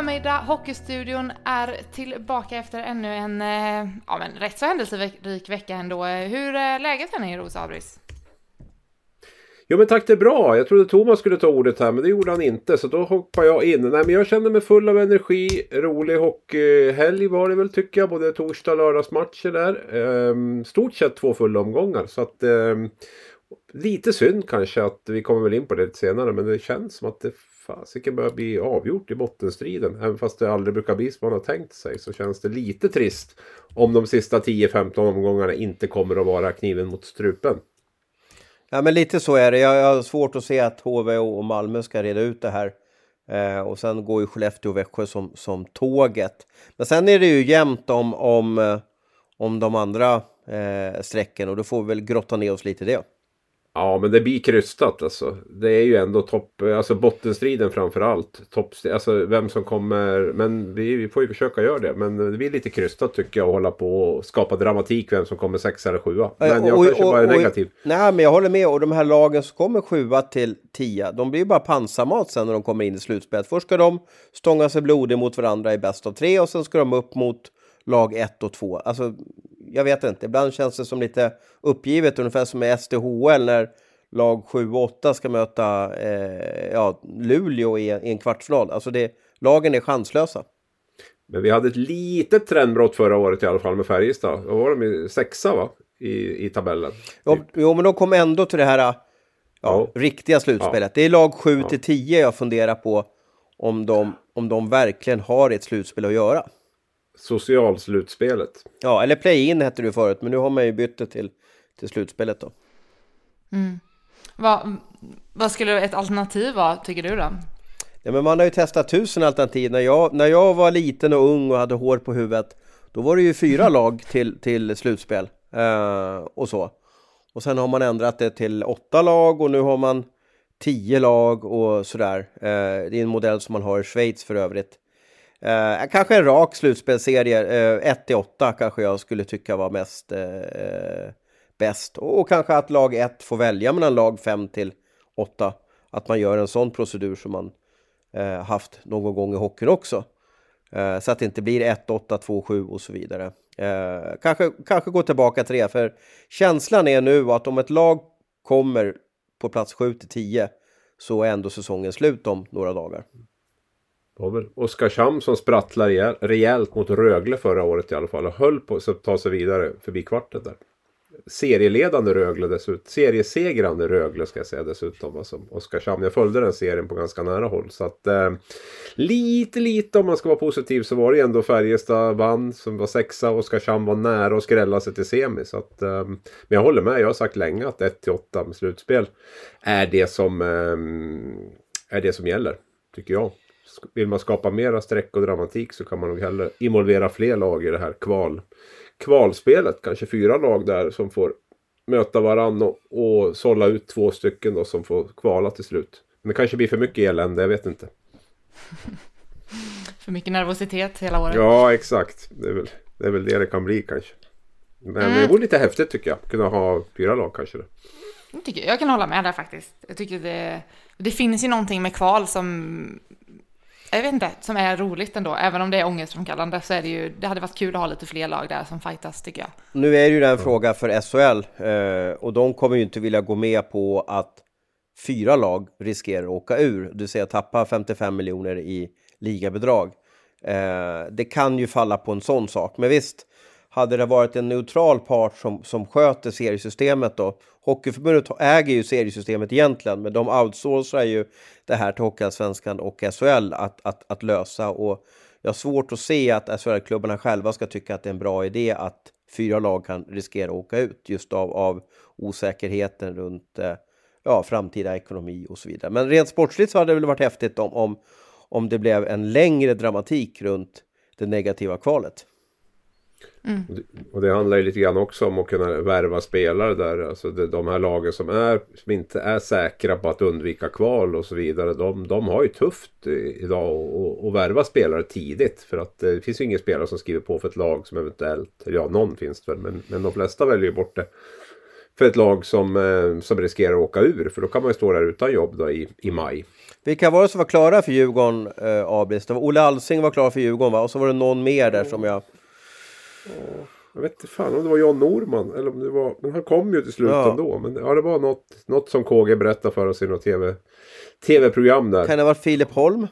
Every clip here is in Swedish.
Förmiddag, Hockeystudion är tillbaka efter ännu en eh, ja, men rätt så händelserik vecka ändå. Hur är läget här nere hos Abris? Jo men tack det är bra. Jag trodde Thomas skulle ta ordet här men det gjorde han inte. Så då hoppar jag in. Nej men jag känner mig full av energi. Rolig hockeyhelg var det väl tycker jag. Både torsdag och lördagsmatcher där. Ehm, stort sett två fulla omgångar. Så att ehm, lite synd kanske att vi kommer väl in på det lite senare. Men det känns som att det fasiken börjar bli avgjort i bottenstriden. Även fast det aldrig brukar bli som man har tänkt sig. Så känns det lite trist. Om de sista 10-15 omgångarna inte kommer att vara kniven mot strupen. Ja, men lite så är det. Jag har svårt att se att HV och Malmö ska reda ut det här. Eh, och sen går ju Skellefteå och Växjö som, som tåget. Men sen är det ju jämnt om, om, eh, om de andra eh, sträckorna och då får vi väl grotta ner oss lite i det. Ja, men det blir krystat alltså. Det är ju ändå topp, alltså bottenstriden framför allt. Topp, alltså vem som kommer, men vi, vi får ju försöka göra det. Men det blir lite krystat tycker jag att hålla på och skapa dramatik vem som kommer sexa eller sjua. Men jag Och- kanske och- bara är och- negativ. Nej, men jag håller med. Och de här lagen som kommer sjua till tia, de blir ju bara pansarmat sen när de kommer in i slutspelet. Först ska de stånga sig blodiga mot varandra i bäst av tre och sen ska de upp mot lag ett och två. Alltså, jag vet inte. Ibland känns det som lite uppgivet, ungefär som i SDHL när lag 7 och 8 ska möta eh, ja, Luleå i, i en kvartsfinal. Alltså, det, lagen är chanslösa. Men vi hade ett litet trendbrott förra året i alla fall med Färjestad. Då var de i sexa va? I, i tabellen. Jo, jo, men de kom ändå till det här ja, Ja. riktiga slutspelet. Det är lag 7 till 10 jag funderar på om de, om de verkligen har ett slutspel att göra. Socialslutspelet. Ja, eller play-in hette det förut, men nu har man ju bytt det till, till slutspelet då. Vad, vad skulle ett alternativ vara, tycker du då? Ja, men man har ju testat tusen alternativ. När jag, när jag var liten och ung och hade hår på huvudet, då var det ju fyra lag till, till slutspel eh, och så. Och sen har man ändrat det till åtta lag och nu har man tio lag och sådär. Eh, det är en modell som man har i Schweiz för övrigt. Eh, kanske en rak slutspelserie, eh, 1-8 kanske jag skulle tycka var mest eh, bäst. Och kanske att lag 1 får välja mellan lag 5 till 8. Att man gör en sån procedur som man eh, haft någon gång i hockeyn också. Eh, så att det inte blir 1, 8, 2, 7 och så vidare. Eh, kanske, kanske gå tillbaka till det, för känslan är nu att om ett lag kommer på plats 7 till 10 så är ändå säsongen slut om några dagar. Det var väl Oskarshamn som sprattlade rejält mot Rögle förra året i alla fall. Och höll på att ta sig vidare förbi kvarten där. Serieledande Rögle dessutom. Seriesegrande Rögle ska jag säga dessutom. Alltså Oskarshamn. Jag följde den serien på ganska nära håll. Så att eh, lite, lite om man ska vara positiv så var det ändå Färjestad vann som var sexa. Oskarshamn var nära att skrälla sig till semi. Så att, eh, men jag håller med. Jag har sagt länge att 1-8 med slutspel är det som, eh, är det som gäller. Tycker jag. Vill man skapa mera streck och dramatik så kan man nog hellre involvera fler lag i det här kval, kvalspelet. Kanske fyra lag där som får möta varann och, och sålla ut två stycken då som får kvala till slut. Men det kanske blir för mycket elände, jag vet inte. För mycket nervositet hela året. Ja, exakt. Det är väl det, är väl det, det kan bli kanske. Men det vore lite häftigt tycker jag. Kunna ha fyra lag kanske. Då. Jag, tycker, jag kan hålla med där faktiskt. Jag tycker det, det finns ju någonting med kval som, jag vet inte, som är roligt ändå. Även om det är ångestframkallande så är det ju, det hade varit kul att ha lite fler lag där som fightas tycker jag. Nu är det ju en fråga för SHL eh, och de kommer ju inte vilja gå med på att fyra lag riskerar att åka ur, det vill säga tappa 55 miljoner i ligabidrag. Eh, det kan ju falla på en sån sak, men visst, hade det varit en neutral part som, som sköter seriesystemet då, Hockeyförbundet äger ju seriesystemet egentligen, men de outsourcar ju det här till Hockeyallsvenskan och SHL att, att, att lösa och jag har svårt att se att SHL-klubbarna själva ska tycka att det är en bra idé att fyra lag kan riskera att åka ut just av, av osäkerheten runt eh, ja, framtida ekonomi och så vidare. Men rent sportsligt så hade det väl varit häftigt om, om, om det blev en längre dramatik runt det negativa kvalet. Och, det, och det handlar ju lite grann också om att kunna värva spelare där. Alltså det, de här lagen som, är, som inte är säkra på att undvika kval och så vidare. De, de har ju tufft idag att- värva spelare tidigt. För att det finns ju ingen spelare som skriver på för ett lag som eventuellt, ja någon finns det väl, men, men de flesta väljer ju bort det. För ett lag som, eh, som riskerar att åka ur. För då kan man ju stå där utan jobb då i, i maj. Vilka var det som var klara för Djurgården, eh, Abris? Olle Alsing var klar för Djurgården va? Och så var det någon mer där som jag... Jag vet inte fan om det var John Norman eller om det var... Men han kom ju till slut Ja. ändå. Men ja, det var något, något som KG berättade för oss i något TV, tv-program där. Kan det ha varit Filip Holm?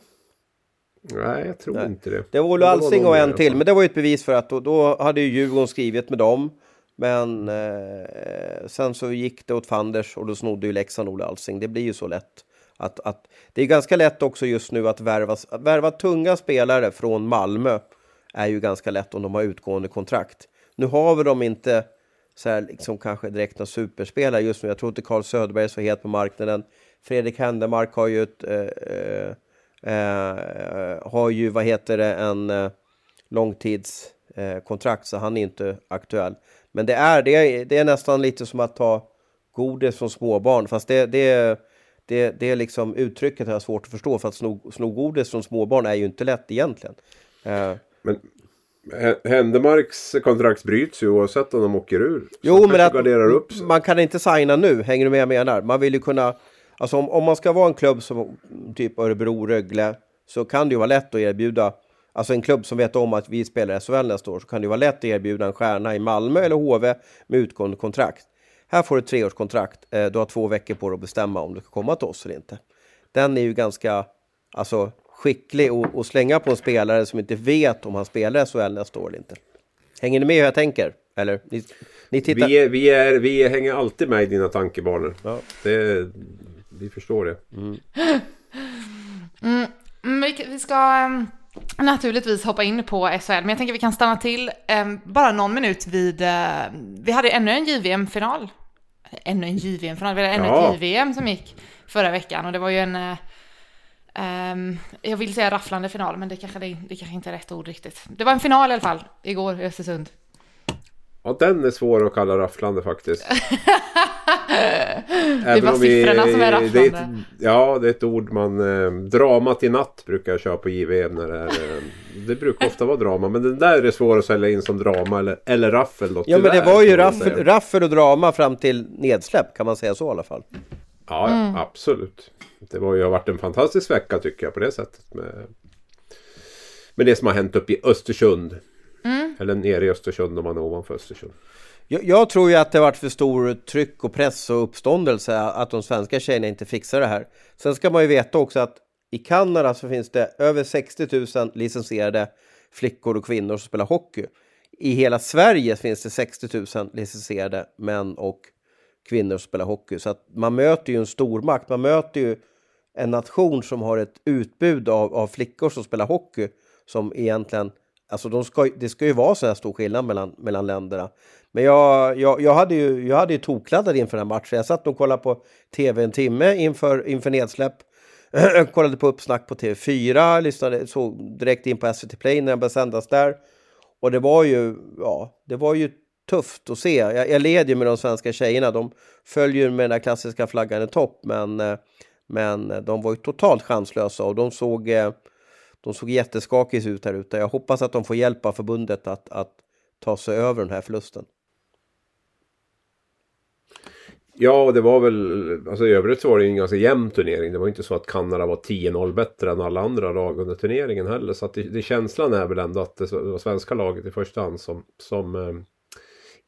Nej, jag tror Nej. inte det. Det var Olle Alsing och en till, men det var ju ett bevis för att då, då hade ju Djurgården skrivit med dem. Men eh, sen så gick det åt fanders och då snodde ju Leksand Olle Alsing. Det blir ju så lätt. Att, att, det är ganska lätt också just nu att värva, att värva tunga spelare från Malmö. Är ju ganska lätt om de har utgående kontrakt. Nu har vi dem inte så här liksom kanske direkt några superspelare just nu. Jag tror inte Carl Söderberg är så het på marknaden. Fredrik Händemark har ju ett eh, eh, eh har ju, vad heter det, en eh, långtidskontrakt eh, så han är inte aktuell. Men det är, det, är, det är nästan lite som att ta godis från småbarn, fast det, det, det, det är liksom uttrycket har jag svårt att förstå, för att sno, sno godis från småbarn är ju inte lätt egentligen. Eh, Eh, Men H- Händemarks kontrakt bryts ju oavsett om de åker ur. Så Jo, men att upp man kan inte signa nu, hänger du med jag menar? Man vill ju kunna, alltså om, om man ska vara en klubb som typ Örebro, Rögle, så kan det ju vara lätt att erbjuda, alltså en klubb som vet om att vi spelar SHL nästa år, så kan det ju vara lätt att erbjuda en stjärna i Malmö eller HV med utgående kontrakt. Här får du ett treårskontrakt, eh, du har två veckor på dig att bestämma om du ska komma till oss eller inte. Den är ju ganska, alltså skicklig och, och slänga på en spelare som inte vet om han spelar SHL nästa år eller inte. Hänger ni med hur jag tänker? Eller? Ni, ni tittar... Vi, är, vi, är, vi hänger alltid med i dina tankebanor. Ja. Det, vi förstår det. Mm, vi, vi ska ehm, naturligtvis hoppa in på SHL, men jag tänker vi kan stanna till ehm, bara någon minut vid... eh, vi hade ännu en JVM-final. Ännu en JVM-final, vi hade ännu Ja. ett JVM som gick förra veckan och det var ju en... eh, ehm, jag vill säga rafflande final, men det kanske, det, det kanske inte är rätt ord riktigt. Det var en final i alla fall, igår i Östersund. Ja, den är svår att kalla rafflande faktiskt. Det är bara siffrorna som är Det är ett, rafflande. ja, det är ett ord man... Eh, dramat i natt brukar jag köra på JVM när det är... Eh, det brukar ofta vara drama, men den där är svår att sälja in som drama eller, eller raffel då, Ja men det var ju raffel, raffel och drama fram till nedsläpp kan man säga så i alla fall. Ja, ja absolut. Det var ju, har varit en fantastisk vecka tycker jag på det sättet. Med, med det som har hänt uppe i Östersund. Eller nere i Östersund om man är ovanför Östersund. Jag, jag tror ju att det varit för stor tryck och press och uppståndelse att de svenska tjejerna inte fixar det här. Sen ska man ju veta också att i Kanada så finns det över 60 000 licensierade flickor och kvinnor som spelar hockey. I hela Sverige finns det 60 000 licensierade män och kvinnor spelar hockey. Så att man möter ju en stormakt. Man möter ju en nation som har ett utbud av, av flickor som spelar hockey som egentligen Alltså de ska, det ska ju vara så här stor skillnad mellan, mellan länderna. Men jag, jag, jag, hade ju, jag hade ju tokladdat inför den här matchen. Jag satt och kollade på tv en timme inför, inför nedsläpp. kollade på uppsnack på TV4, lyssnade såg direkt in på SVT Play när den började sändas där. Och det var ju, ja, det var ju tufft att se. Jag, jag leder ju med de svenska tjejerna. De följer ju med den där klassiska flaggan i topp, men, eh, men de var ju totalt chanslösa och de såg, eh, de såg jätteskakigt ut här ute. Jag hoppas att de får hjälp av förbundet att, att ta sig över den här förlusten. Ja, och det var väl... Alltså i övrigt så var det ju en ganska jämn turnering. Det var inte så att Kanada var 10-0 bättre än alla andra lag under turneringen heller. Så att det, det, känslan är väl ändå att det var svenska laget i första hand som, som eh,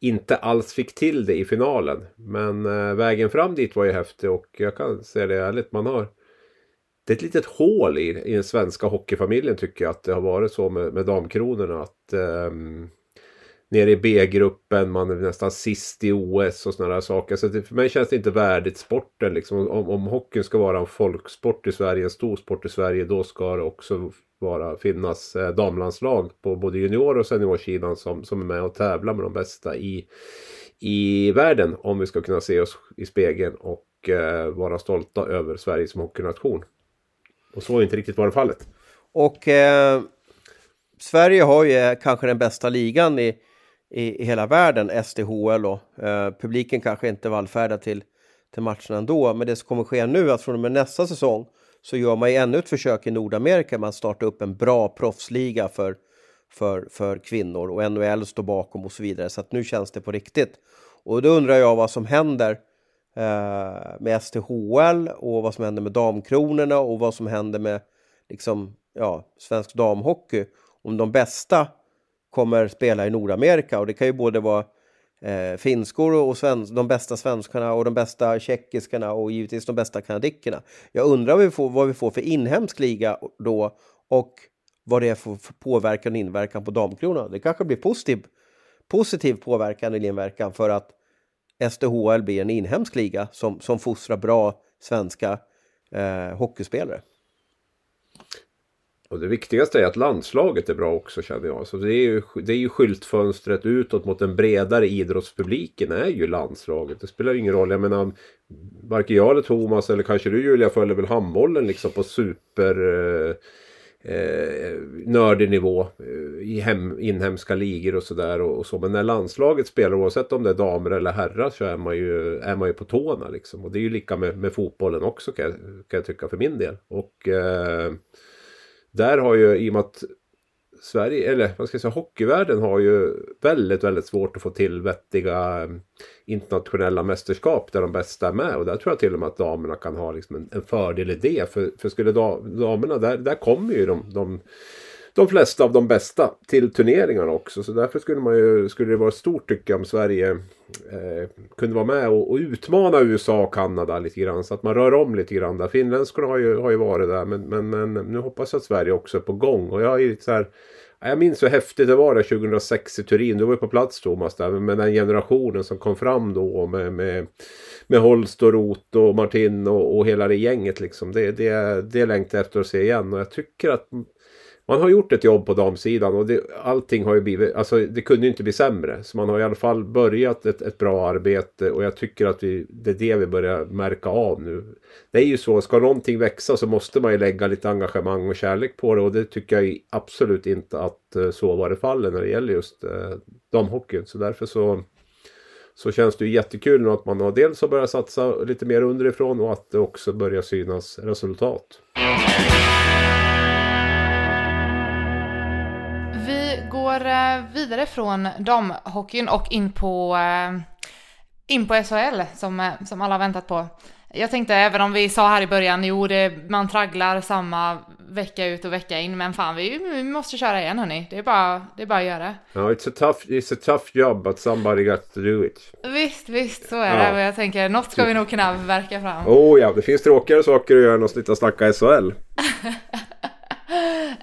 inte alls fick till det i finalen. Men eh, vägen fram dit var ju häftig och jag kan säga det ärligt, man har... Det är ett litet hål i, i den svenska hockeyfamiljen tycker jag att det har varit så med, med damkronorna. Att, eh, nere i B-gruppen, man är nästan sist i OS och sådana där saker. Så det, för mig känns det inte värdigt sporten. Liksom. Om, om hockeyn ska vara en folksport i Sverige, en stor sport i Sverige, då ska det också vara, finnas eh, damlandslag på både junior och seniorsidan som, som är med och tävlar med de bästa i, i världen. Om vi ska kunna se oss i spegeln och eh, vara stolta över Sverige som hockeynation. Och så har inte riktigt varit fallet. Och eh, Sverige har ju eh, kanske den bästa ligan i, i, i hela världen, SDHL och eh, publiken kanske inte vallfärdar till, till matcherna ändå. Men det som kommer ske nu, att från och med nästa säsong så gör man ju ännu ett försök i Nordamerika med att starta upp en bra proffsliga för, för, för kvinnor och NHL står bakom och så vidare. Så att nu känns det på riktigt. Och då undrar jag vad som händer eh, med STHL och vad som händer med damkronorna och vad som händer med liksom, ja, svensk damhockey. Om de bästa kommer spela i Nordamerika och det kan ju både vara eh, finskor och svensk, de bästa svenskarna och de bästa tjeckiskarna och givetvis de bästa kanadickerna. Jag undrar vad vi, får, vad vi får för inhemsk liga då och vad det är för, påverkan och inverkan på damkronorna. Det kanske blir positiv, positiv påverkan eller inverkan för att SDHL blir en inhemsk liga som, som fostrar bra svenska eh, hockeyspelare. Och det viktigaste är att landslaget är bra också känner jag. Så det är ju, det är ju skyltfönstret utåt mot den bredare idrottspubliken är ju landslaget. Det spelar ju ingen roll. Jag menar, varken jag eller Thomas eller kanske du Julia följer väl handbollen liksom på super eh, eh, nördig nivå eh, i hem, inhemska ligor och sådär. Och, och, så. Men när landslaget spelar oavsett om det är damer eller herrar så är man ju, är man ju på tårna liksom. Och det är ju lika med, med fotbollen också kan jag, kan jag tycka för min del. Och eh, där har ju i och med att Sverige, eller vad ska jag säga, hockeyvärlden har ju väldigt, väldigt svårt att få till vettiga mm, internationella mästerskap där de bästa är med. Och där tror jag till och med att damerna kan ha liksom en, en fördel i det. För, för skulle damerna, där, där kommer ju de, de de flesta av de bästa till turneringarna också. Så därför skulle, man ju, skulle det vara stort tycke om Sverige eh, kunde vara med och, och, utmana USA och Kanada lite grann. Så att man rör om lite grann där. Finländskorna har ju, har ju varit där men, men, men nu hoppas jag att Sverige också är på gång. Och jag är lite så här, jag minns hur häftigt det var där 2006 i Turin. Du var ju på plats Thomas där. Med den generationen som kom fram då med, med, med Holst och Roth och Martin och, och hela det gänget liksom. Det, det, det längtar jag efter att se igen. Och jag tycker att man har gjort ett jobb på damsidan och det, allting har ju blivit, alltså det kunde ju inte bli sämre. Så man har i alla fall börjat ett, ett bra arbete och jag tycker att vi, det är det vi börjar märka av nu. Det är ju så, ska någonting växa så måste man ju lägga lite engagemang och kärlek på det och det tycker jag absolut inte att eh, så var det fallet när det gäller just eh, damhockeyn. Så därför så så känns det ju jättekul nu att man har dels har börjat satsa lite mer underifrån och att det också börjar synas resultat. Vidare från damhockeyn och in på, eh, in på SHL som, eh, som alla har väntat på. Jag tänkte även om vi sa här i början, jo det, man tragglar samma vecka ut och vecka in, men fan vi, vi måste köra igen hörni. Det är bara, det är bara att göra. Ja, it's a tough, it's a tough job but somebody got to do it. Visst, visst, så är ja. det. Jag tänker, något ska vi nog kunna verka fram. Oh ja, det finns tråkigare saker att göra än att och snacka SHL.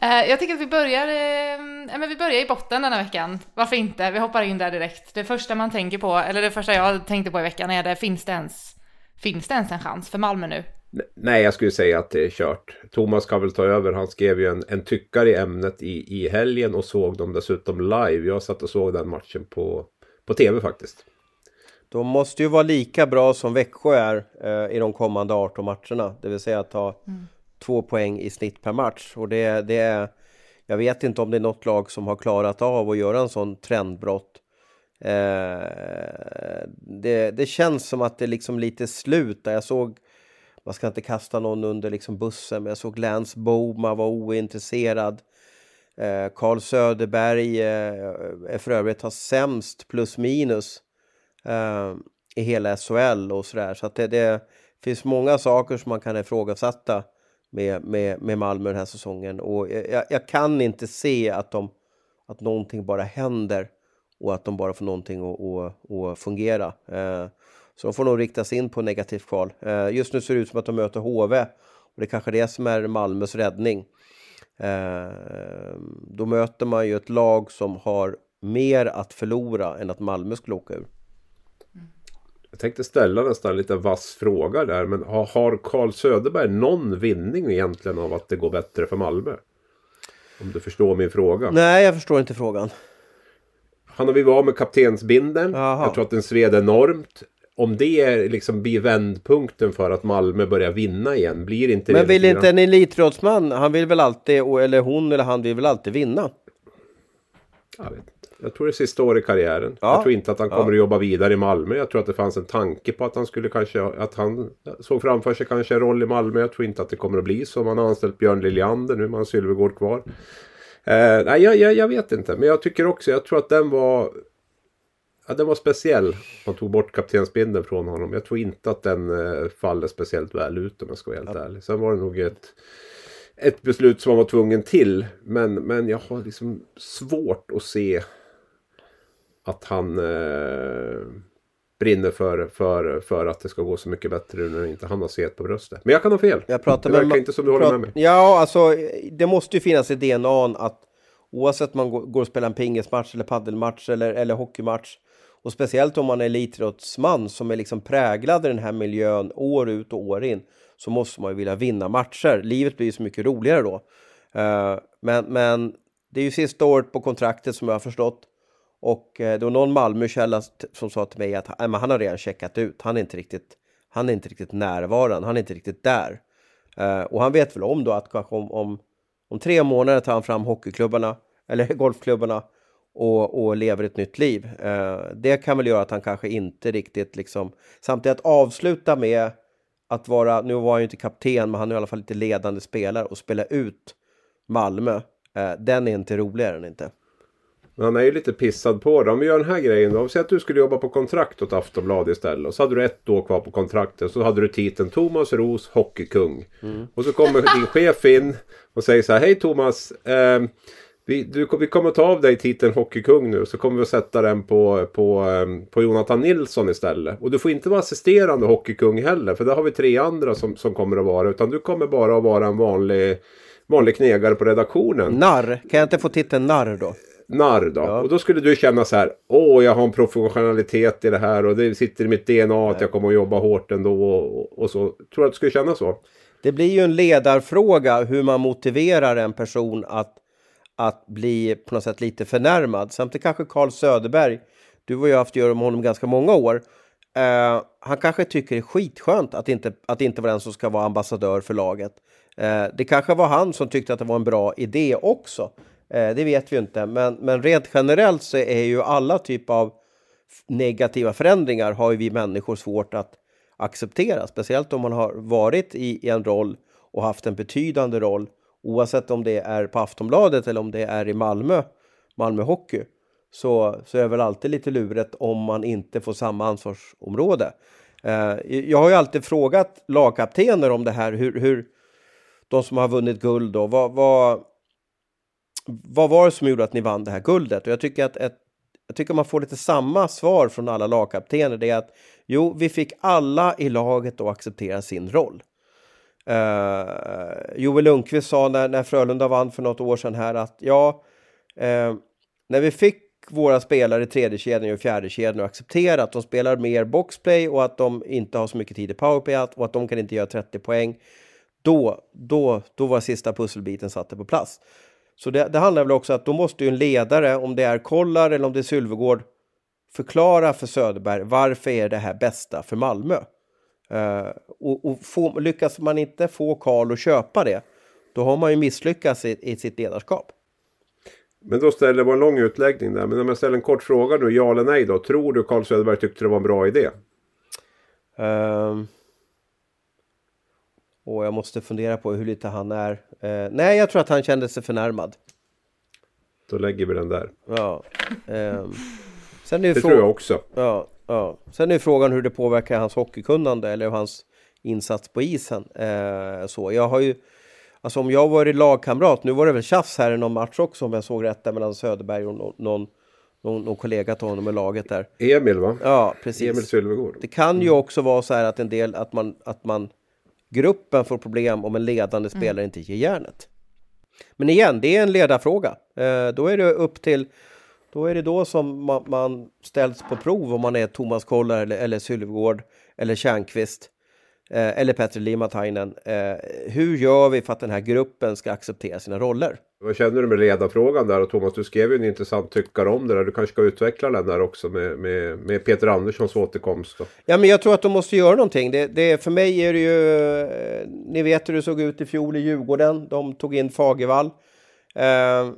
Eh, jag tycker att vi börjar, eh, men vi börjar i botten denna veckan. Varför inte? Vi hoppar in där direkt. Det första man tänker på, eller det första jag tänkte på i veckan är det, finns det ens, finns det ens en chans för Malmö nu? Nej, jag skulle säga att det är kört. Thomas kan väl ta över. Han skrev ju en, en tyckare i ämnet i, i helgen och såg dem dessutom live. Jag satt och såg den matchen på, på tv faktiskt. De måste ju vara lika bra som Växjö är eh, i de kommande 18 matcherna. Det vill säga att ta mm två poäng i snitt per match. Och det, det är, jag vet inte om det är något lag som har klarat av att göra en sån trendbrott. Eh, det, det känns som att det liksom lite slutar. Jag såg, man ska inte kasta någon under liksom bussen, men jag såg Lance Boma var ointresserad. Eh, Carl Söderberg eh, är för övrigt har sämst plus minus eh, i hela SHL och sådär. Så att det, det finns många saker som man kan ifrågasätta med, med, med Malmö den här säsongen. Och jag, jag, kan inte se att, de, att någonting bara händer och att de bara får någonting att, att, att fungera. Eh, så de får nog riktas in på negativt kval. Eh, just nu ser det ut som att de möter HV och det är kanske det som är Malmös räddning. Eh, då möter man ju ett lag som har mer att förlora än att Malmö skulle åka ur. Jag tänkte ställa nästan lite vass fråga där. Men har Carl Söderberg någon vinning egentligen av att det går bättre för Malmö? Om du förstår min fråga. Nej, jag förstår inte frågan. Han har vi var med kaptensbinden. Jag tror att den sved enormt. Om det liksom blir vändpunkten för att Malmö börjar vinna igen, blir inte Men vill inte en elitidrottsman, han vill väl alltid, eller hon eller han vill väl alltid vinna? Jag vet inte. Jag tror det är sista året i karriären. Ja. Jag tror inte att han Ja. kommer att jobba vidare i Malmö. Jag tror att det fanns en tanke på att han skulle kanske, att han såg framför sig kanske en roll i Malmö. Jag tror inte att det kommer att bli så. Man har anställt Björn Liljander nu, man har Sylvegård kvar. Eh, nej, jag, jag, jag vet inte. Men jag tycker också, jag tror att den var Ja, den var speciell. Man tog bort kaptensbindeln från honom. Jag tror inte att den eh, faller speciellt väl ut om jag ska vara helt ärlig. Sen var det nog ett, ett beslut som man var tvungen till. Men, men jag har liksom svårt att se att han eh, brinner för, för, för att det ska gå så mycket bättre nu när inte han har set på bröstet. Men jag kan ha fel. Jag pratar det verkar inte som du håller med mig. Ja, alltså det måste ju finnas i DNA att oavsett om man går, och spelar en pingismatch eller paddelmatch eller, eller hockeymatch och speciellt om man är elitidrottsman som är liksom präglad i den här miljön år ut och år in så måste man ju vilja vinna matcher. Livet blir ju så mycket roligare då. Eh, men, men det är ju sista året på kontraktet som jag har förstått. Och eh, det var någon Malmökälla som sa till mig att "Nej, men han har redan checkat ut. Han är inte riktigt, han är inte riktigt närvarande. Han är inte riktigt där. Eh, och han vet väl om då att kanske om, om, om tre månader tar han fram hockeyklubbarna eller golfklubbarna och, och lever ett nytt liv. Eh, det kan väl göra att han kanske inte riktigt liksom samtidigt att avsluta med att vara, nu var han ju inte kapten, men han är i alla fall lite ledande spelare och spela ut Malmö. Den är inte roligare än inte. Men han är ju lite pissad på det. Om vi gör den här grejen då. Säg att du skulle jobba på kontrakt åt Aftonbladet istället. Och så hade du ett år kvar på kontraktet. Så hade du titeln Thomas Ros Hockeykung. Och så kommer din chef in och säger så här. Hej Thomas. ehm, vi, du, vi kommer ta av dig titeln Hockeykung nu. Så kommer vi att sätta den på, på, ehm, på Jonathan Nilsson istället. Och du får inte vara assisterande Hockeykung heller. För där har vi tre andra som, som kommer att vara. Utan du kommer bara att vara en vanlig, vanlig knegare på redaktionen. Narr, kan jag inte få titeln narr då? Narr då. Ja. Och då skulle du känna så här. Åh, jag har en professionalitet i det här och det sitter i mitt DNA att jag kommer att jobba hårt ändå och, och så. Tror du att du skulle känna så? Det blir ju en ledarfråga hur man motiverar en person att, att bli på något sätt lite förnärmad. Samtidigt kanske Carl Söderberg, du har ju haft att göra med honom ganska många år. Eh, han kanske tycker det är skitskönt att inte, att inte vara den som ska vara ambassadör för laget. Eh, det kanske var han som tyckte att det var en bra idé också. Eh, det vet vi ju inte, men, men rent generellt så är ju alla typer av negativa förändringar har ju vi människor svårt att acceptera, speciellt om man har varit i, i en roll och haft en betydande roll, oavsett om det är på Aftonbladet eller om det är i Malmö, Malmö Hockey, så, så är det väl alltid lite lurigt om man inte får samma ansvarsområde. Eh, jag har ju alltid frågat lagkaptener om det här, hur, hur de som har vunnit guld då, vad, vad, vad var det som gjorde att ni vann det här guldet? Och jag tycker att ett, jag tycker man får lite samma svar från alla lagkaptener. Det är att jo, vi fick alla i laget att acceptera sin roll. Uh, Joel Lundqvist sa när, när Frölunda vann för något år sedan här att ja, uh, när vi fick våra spelare i tredje kedjan och fjärde kedjan och acceptera att de spelar mer boxplay och att de inte har så mycket tid i powerplay och att de kan inte göra 30 poäng. Då, då, då var sista pusselbiten satte på plats. Så det, det handlar väl också att då måste ju en ledare, om det är Kollar eller om det är Sylvegård, förklara för Söderberg varför är det här bästa för Malmö. Eh, och och få, lyckas man inte få Karl att köpa det, då har man ju misslyckats i, i sitt ledarskap. Men då ställer det var en lång utläggning där. Men om jag ställer en kort fråga nu, ja eller nej då. Tror du Carl Söderberg tyckte det var en bra idé? Um, och jag måste fundera på hur lite han är. Eh, nej, jag tror att han kände sig förnärmad. Då lägger vi den där. Ja. ehm, sen är Det tror jag också. Ja, ja. Sen är frågan hur det påverkar hans hockeykunnande eller hans insats på isen. Eh, så jag har ju, alltså om jag varit lagkamrat, nu var det väl tjafs här i någon match också om jag såg rätt där mellan Söderberg och någon, någon, någon, någon kollega till honom i laget där. Emil va? Ja, precis. Emil Sylvegård. Det kan ju också vara så här att en del, att man, att man, gruppen får problem om en ledande spelare inte ger järnet. Men igen, det är en ledarfråga. Eh, då är det upp till, då är det då som man, man ställs på prov om man är Thomas Kollar eller, eller Sylvegård eller Tjärnqvist eh, eller Petri Limatainen. Eh, hur gör vi för att den här gruppen ska acceptera sina roller? Vad känner du med ledarfrågan där? Och Thomas, du skrev ju en intressant tyckare om det där. Du kanske ska utveckla den där också med, med, med Peter Anderssons återkomst. Då. Ja, men jag tror att de måste göra någonting. Det, det, för mig är det ju... eh, Ni vet hur det såg ut i fjol i Djurgården. De tog in Fagervall. Eh,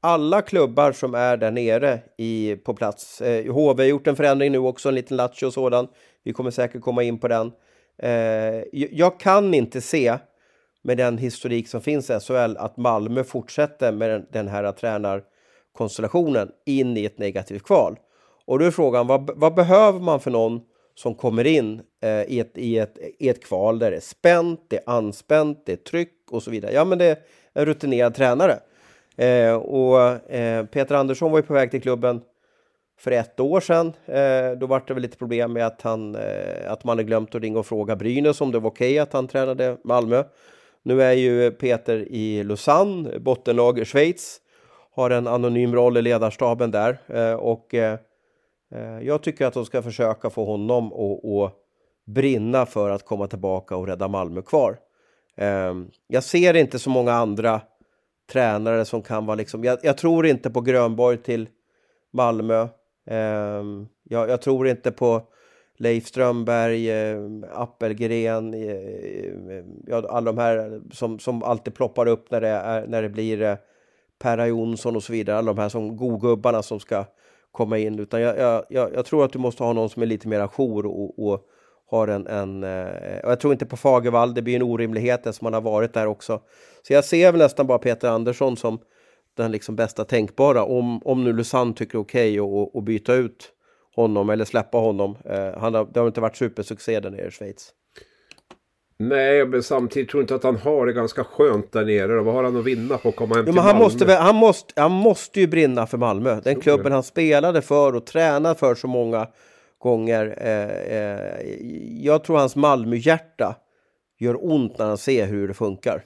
alla klubbar som är där nere i, på plats. Eh, HV har gjort en förändring nu också, en liten lattjo och sådan. Vi kommer säkert komma in på den. Eh, jag kan inte se med den historik som finns i SHL att Malmö fortsätter med den, den här tränarkonstellationen in i ett negativt kval. Och då är frågan, vad, vad behöver man för någon som kommer in eh, i, ett, i, ett, i ett kval där det är spänt, det är anspänt, det är tryck och så vidare? Ja, men det är en rutinerad tränare. Eh, och eh, Peter Andersson var ju på väg till klubben för ett år sedan. Eh, då var det väl lite problem med att, han, eh, att man hade glömt att ringa och fråga Brynäs om det var okej okay att han tränade Malmö. Nu är ju Peter i Lausanne, bottenlag i Schweiz, har en anonym roll i ledarstaben där eh, och eh, eh jag tycker att de ska försöka få honom att brinna för att komma tillbaka och rädda Malmö kvar. Ehm, jag ser inte så många andra tränare som kan vara liksom, jag, jag tror inte på Grönborg till Malmö. Ehm, jag, jag tror inte på Leif Strömberg, eh, Appelgren, eh, eh, ja, alla de här som, som alltid ploppar upp när det, är, när det blir eh, Perra Jonsson och så vidare, alla de här som godgubbarna som ska komma in. Utan jag, jag, jag, tror att du måste ha någon som är lite mer ajour och, och har en, en eh, och jag tror inte på Fagervall, det blir en orimlighet eftersom man har varit där också. Så jag ser väl nästan bara Peter Andersson som den liksom bästa tänkbara, om, om nu Lusanne tycker okej okay att byta ut honom eller släppa honom. Eh, han har, det har inte varit supersuccé där nere i Schweiz. Nej, men samtidigt tror jag inte att han har det ganska skönt där nere. Vad har han att vinna på att komma hem jo, till men han Malmö? Måste, han, måste, han måste ju brinna för Malmö. Den klubben det. han spelade för och tränade för så många gånger. Eh, eh, jag tror hans Malmö-hjärta gör ont när han ser hur det funkar.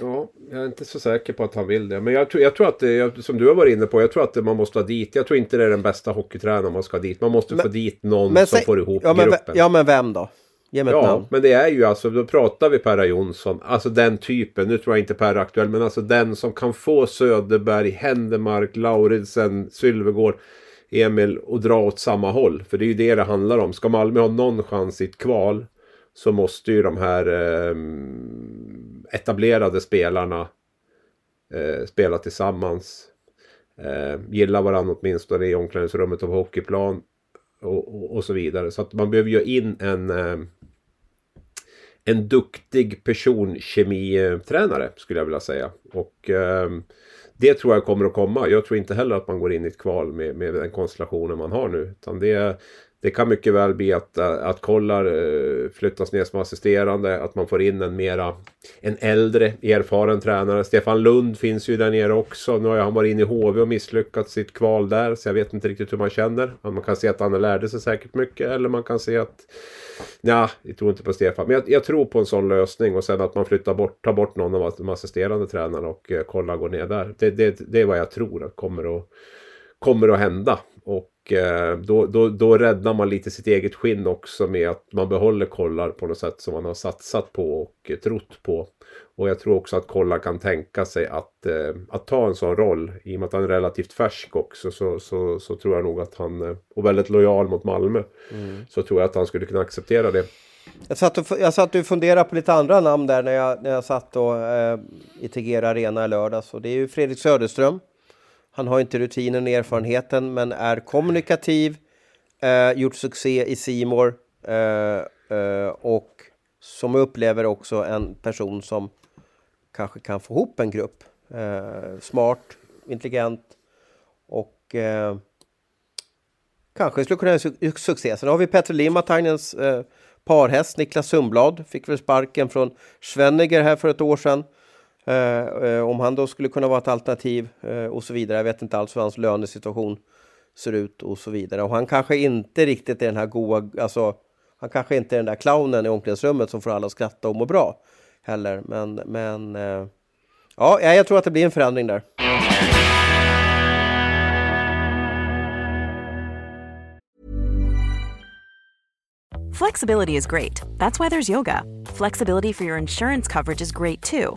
Ja, jag är inte så säker på att han vill det. Men jag tror, jag tror att det, som du har varit inne på, jag tror att man måste ha dit. Jag tror inte det är den bästa hockeytränaren man ska ha dit. Man måste men, få dit någon som se, får ihop ja, men, gruppen. Ja, men vem då? Ge mig ja, namn. men det är ju alltså, då pratar vi Perra Jonsson. Alltså den typen, nu tror jag inte Per är aktuell, men alltså den som kan få Söderberg, Händemark, Lauridsen, Sylvegård, Emil och dra åt samma håll. För det är ju det det handlar om. Ska Malmö ha någon chans i ett kval så måste ju de här eh, etablerade spelarna eh, spela tillsammans. Eh, gilla varandra åtminstone i omklädningsrummet och på hockeyplan. Och, och, och, så vidare. Så att man behöver ju in en, eh, en duktig personkemitränare skulle jag vilja säga. Och eh, det tror jag kommer att komma. Jag tror inte heller att man går in i ett kval med, med den konstellationen man har nu. Utan det, det kan mycket väl bli att, att Kollar eh, flyttas ner som assisterande. Att man får in en mera en äldre erfaren tränare. Stefan Lund finns ju där nere också. Nu har han varit inne i HV och misslyckats sitt kval där. Så jag vet inte riktigt hur man känner. Man kan se att han lärde sig säkert mycket. Eller man kan se att... Nja, jag tror inte på Stefan. Men jag, jag, tror på en sån lösning. Och sen att man flyttar bort, tar bort någon av de assisterande tränarna och eh, Kollar går ner där. Det, det, det är vad jag tror att kommer att, kommer att hända. Och då, då, då räddar man lite sitt eget skinn också med att man behåller kollar på något sätt som man har satsat på och trott på. Och jag tror också att kollar kan tänka sig att, eh, att ta en sån roll. I och med att han är relativt färsk också så, så, så tror jag nog att han, eh, och väldigt lojal mot Malmö, mm. så tror jag att han skulle kunna acceptera det. Jag satt, och, jag satt och funderade på lite andra namn där när jag, när jag satt och, eh, i Tegera Arena i lördags. Och det är ju Fredrik Söderström han har inte rutinen och erfarenheten men är kommunikativ, eh, gjort succé i Simor eh, eh, och som upplever också en person som kanske kan få ihop en grupp. Eh, smart, intelligent och eh, kanske skulle kunna göra su succé. Sen har vi Petter Limatainens eh, parhäst Niklas Sundblad. Fick väl sparken från Svenniger här för ett år sedan. Eh, eh, om han då skulle kunna vara ett alternativ eh, och så vidare. Jag vet inte alls hur hans lönesituation ser ut och så vidare. Och han kanske inte riktigt är den här goa, alltså han kanske inte är den där clownen i omklädningsrummet som får alla att skratta och må bra heller. Men, men eh, ja, jag tror att det blir en förändring där. Flexibility is great. That's why there's yoga. Flexibility for your insurance coverage is great too.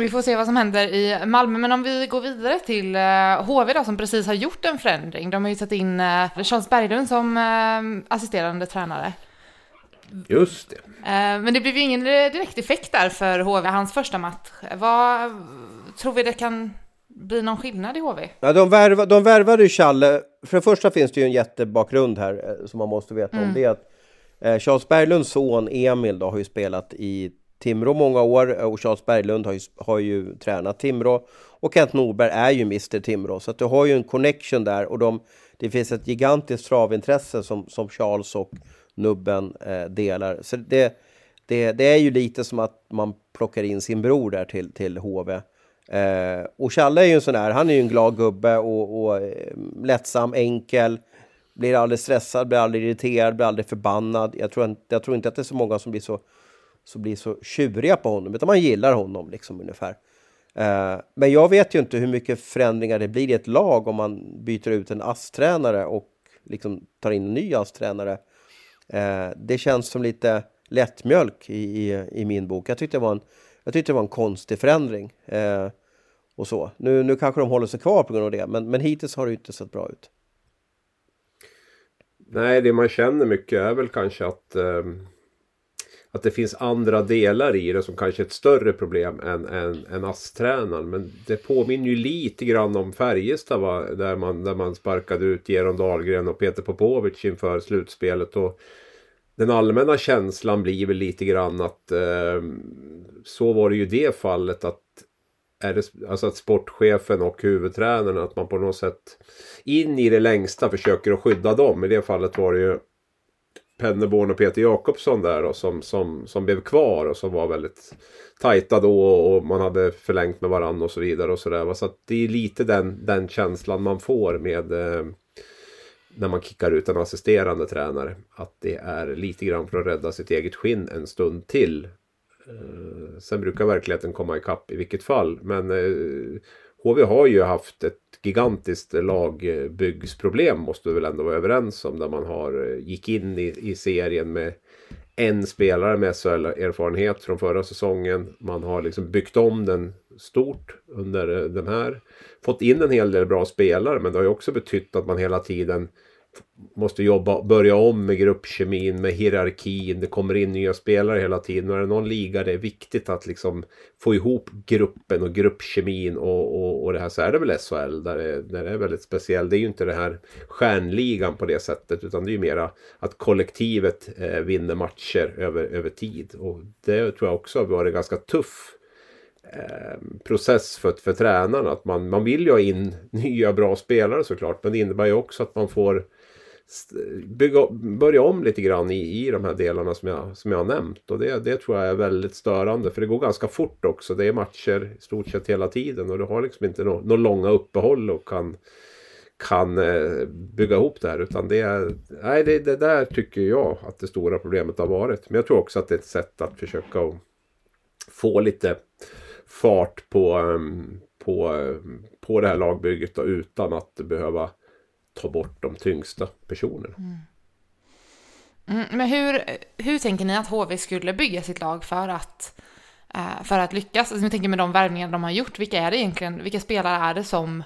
vi får se vad som händer i Malmö, men om vi går vidare till HV då, som precis har gjort en förändring. De har ju satt in uh, Charles Berglund som uh, assisterande tränare. Just det. men det blev ju ingen direkt effekt där för HV, hans första match. Vad tror vi det kan bli någon skillnad i HV? Ja, de, värva, de värvade ju Challe. För det första finns det ju en jättebakgrund här som man måste veta mm. om. Det är att Charles Berglunds son Emil då, har ju spelat i Timrå många år eh, och Charles Berglund har ju, har ju tränat Timrå och Kent Norberg är ju Mr Timrå så att du har ju en connection där och de, det finns ett gigantiskt travintresse som, som Charles och Nubben eh, delar. Så det, det, det, är ju lite som att man plockar in sin bror där till, till HV. Eh, och Challe är ju en sån där, han är ju en glad gubbe och, och eh, lättsam, enkel, blir aldrig stressad, blir aldrig irriterad, blir aldrig förbannad. Jag tror, jag tror inte att det är så många som blir så så blir så tjuriga på honom, utan man gillar honom liksom ungefär. Eh, men jag vet ju inte hur mycket förändringar det blir i ett lag om man byter ut en ASS-tränare och liksom tar in en ny ASS-tränare. Eh, det känns som lite lättmjölk i, i, i, min bok. Jag tyckte det var en, jag tyckte det var en konstig förändring. Eh, och så. Nu, nu kanske de håller sig kvar på grund av det, men, men hittills har det inte sett bra ut. Nej, det man känner mycket är väl kanske att eh, att det finns andra delar i det som kanske är ett större problem än, än, än ASS-tränaren. Men det påminner ju lite grann om Färjestad va? Där, man, där man sparkade ut Geron Dahlgren och Peter Popovic inför slutspelet. Och den allmänna känslan blir väl lite grann att eh, så var det ju det fallet att är det, alltså att sportchefen och huvudtränaren att man på något sätt in i det längsta försöker att skydda dem. I det fallet var det ju Penneborn och Peter Jakobsson där då, som, som, som blev kvar och som var väldigt tajta då och man hade förlängt med varandra och så vidare och sådär. Så att det är lite den, den känslan man får med eh, när man kickar ut en assisterande tränare. Att det är lite grann för att rädda sitt eget skinn en stund till. Eh, sen brukar verkligheten komma ikapp i vilket fall. Men eh, HV har ju haft ett gigantiskt lagbyggsproblem måste vi väl ändå vara överens om. Där man har eh, gick in i, i serien med en spelare med SHL-erfarenhet från förra säsongen. Man har liksom byggt om den stort under eh, den här. Fått in en hel del bra spelare men det har ju också betytt att man hela tiden måste jobba, börja om med gruppkemin, med hierarkin. Det kommer in nya spelare hela tiden. Och är det någon liga det är viktigt att liksom få ihop gruppen och gruppkemin och, och, och det här så är det väl SHL där det, där det är väldigt speciellt. Det är ju inte den här stjärnligan på det sättet utan det är ju mera att kollektivet eh, vinner matcher över, över tid. Och det tror jag också har varit ganska tuff eh, process för, för tränarna. Att man, man vill ju ha in nya bra spelare såklart men det innebär ju också att man får bygga, börja om lite grann i, i de här delarna som jag, som jag har nämnt. Och det, det tror jag är väldigt störande för det går ganska fort också. Det är matcher i stort sett hela tiden och du har liksom inte några no långa uppehåll och kan, kan eh, bygga ihop det här. Utan det, är, nej, det, det där tycker jag att det stora problemet har varit. Men jag tror också att det är ett sätt att försöka få lite fart på, ehm, på, ehm, på det här lagbygget då, utan att behöva ta bort de tyngsta personerna. Mm. Mm, men hur, hur tänker ni att HV skulle bygga sitt lag för att, eh, för att lyckas? Alltså, jag tänker med de värvningar de har gjort, vilka är det egentligen, vilka spelare är det som,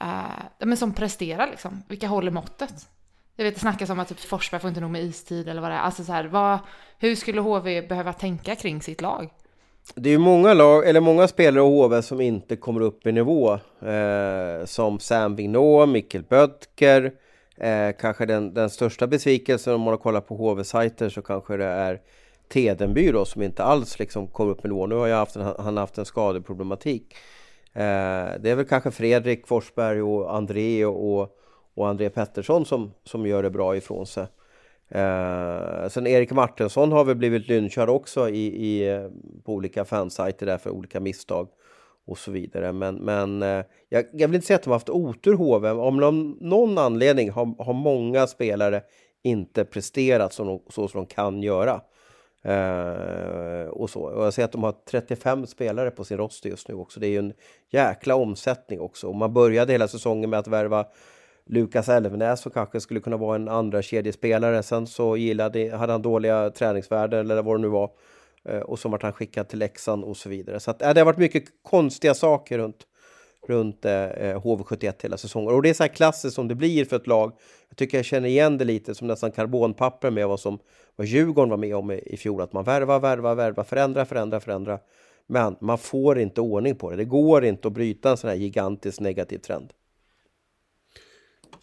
eh, men som presterar liksom? Vilka håller måttet? Jag vet det snackas om att typ Forsberg får inte nog med istid eller vad det är. Alltså så här, vad, hur skulle HV behöva tänka kring sitt lag? Det är ju många, lag, eller många spelare i HV som inte kommer upp i nivå. Eh, som Sam Vignot, Mikkel Böttger. Eh, kanske den, den största besvikelsen om man har kollat på HV-sajter så kanske det är Tedenby då som inte alls liksom kommer upp i nivå. Nu har jag haft en, han haft en skadeproblematik. Eh, det är väl kanske Fredrik Forsberg och André och, och André Pettersson som, som gör det bra ifrån sig. Eh, sen Erik Martinsson har väl blivit lynchad också i, i, på olika fansajter där för olika misstag och så vidare. Men, men eh, jag, jag, vill inte säga att de har haft otur HV. Om någon, någon anledning har, har många spelare inte presterat som de, så som de kan göra. Eh, och så. Och jag ser att de har 35 spelare på sin roster just nu också. Det är ju en jäkla omsättning också. Och man började hela säsongen med att värva Lukas Elvenäs som kanske skulle kunna vara en andra kedjespelare. Sen så gillade, hade han dåliga träningsvärden eller vad det nu var. Eh, och så vart han skickad till Leksand och så vidare. Så att, eh, det har varit mycket konstiga saker runt, runt eh, eh HV71 hela säsongen. Och det är så här klassiskt som det blir för ett lag. Jag tycker jag känner igen det lite som nästan karbonpapper med vad som vad Djurgården var med om i, i fjol. Att man värvar, värvar, värvar, förändrar, förändrar, förändrar. Men man får inte ordning på det. Det går inte att bryta en sån här gigantisk negativ trend.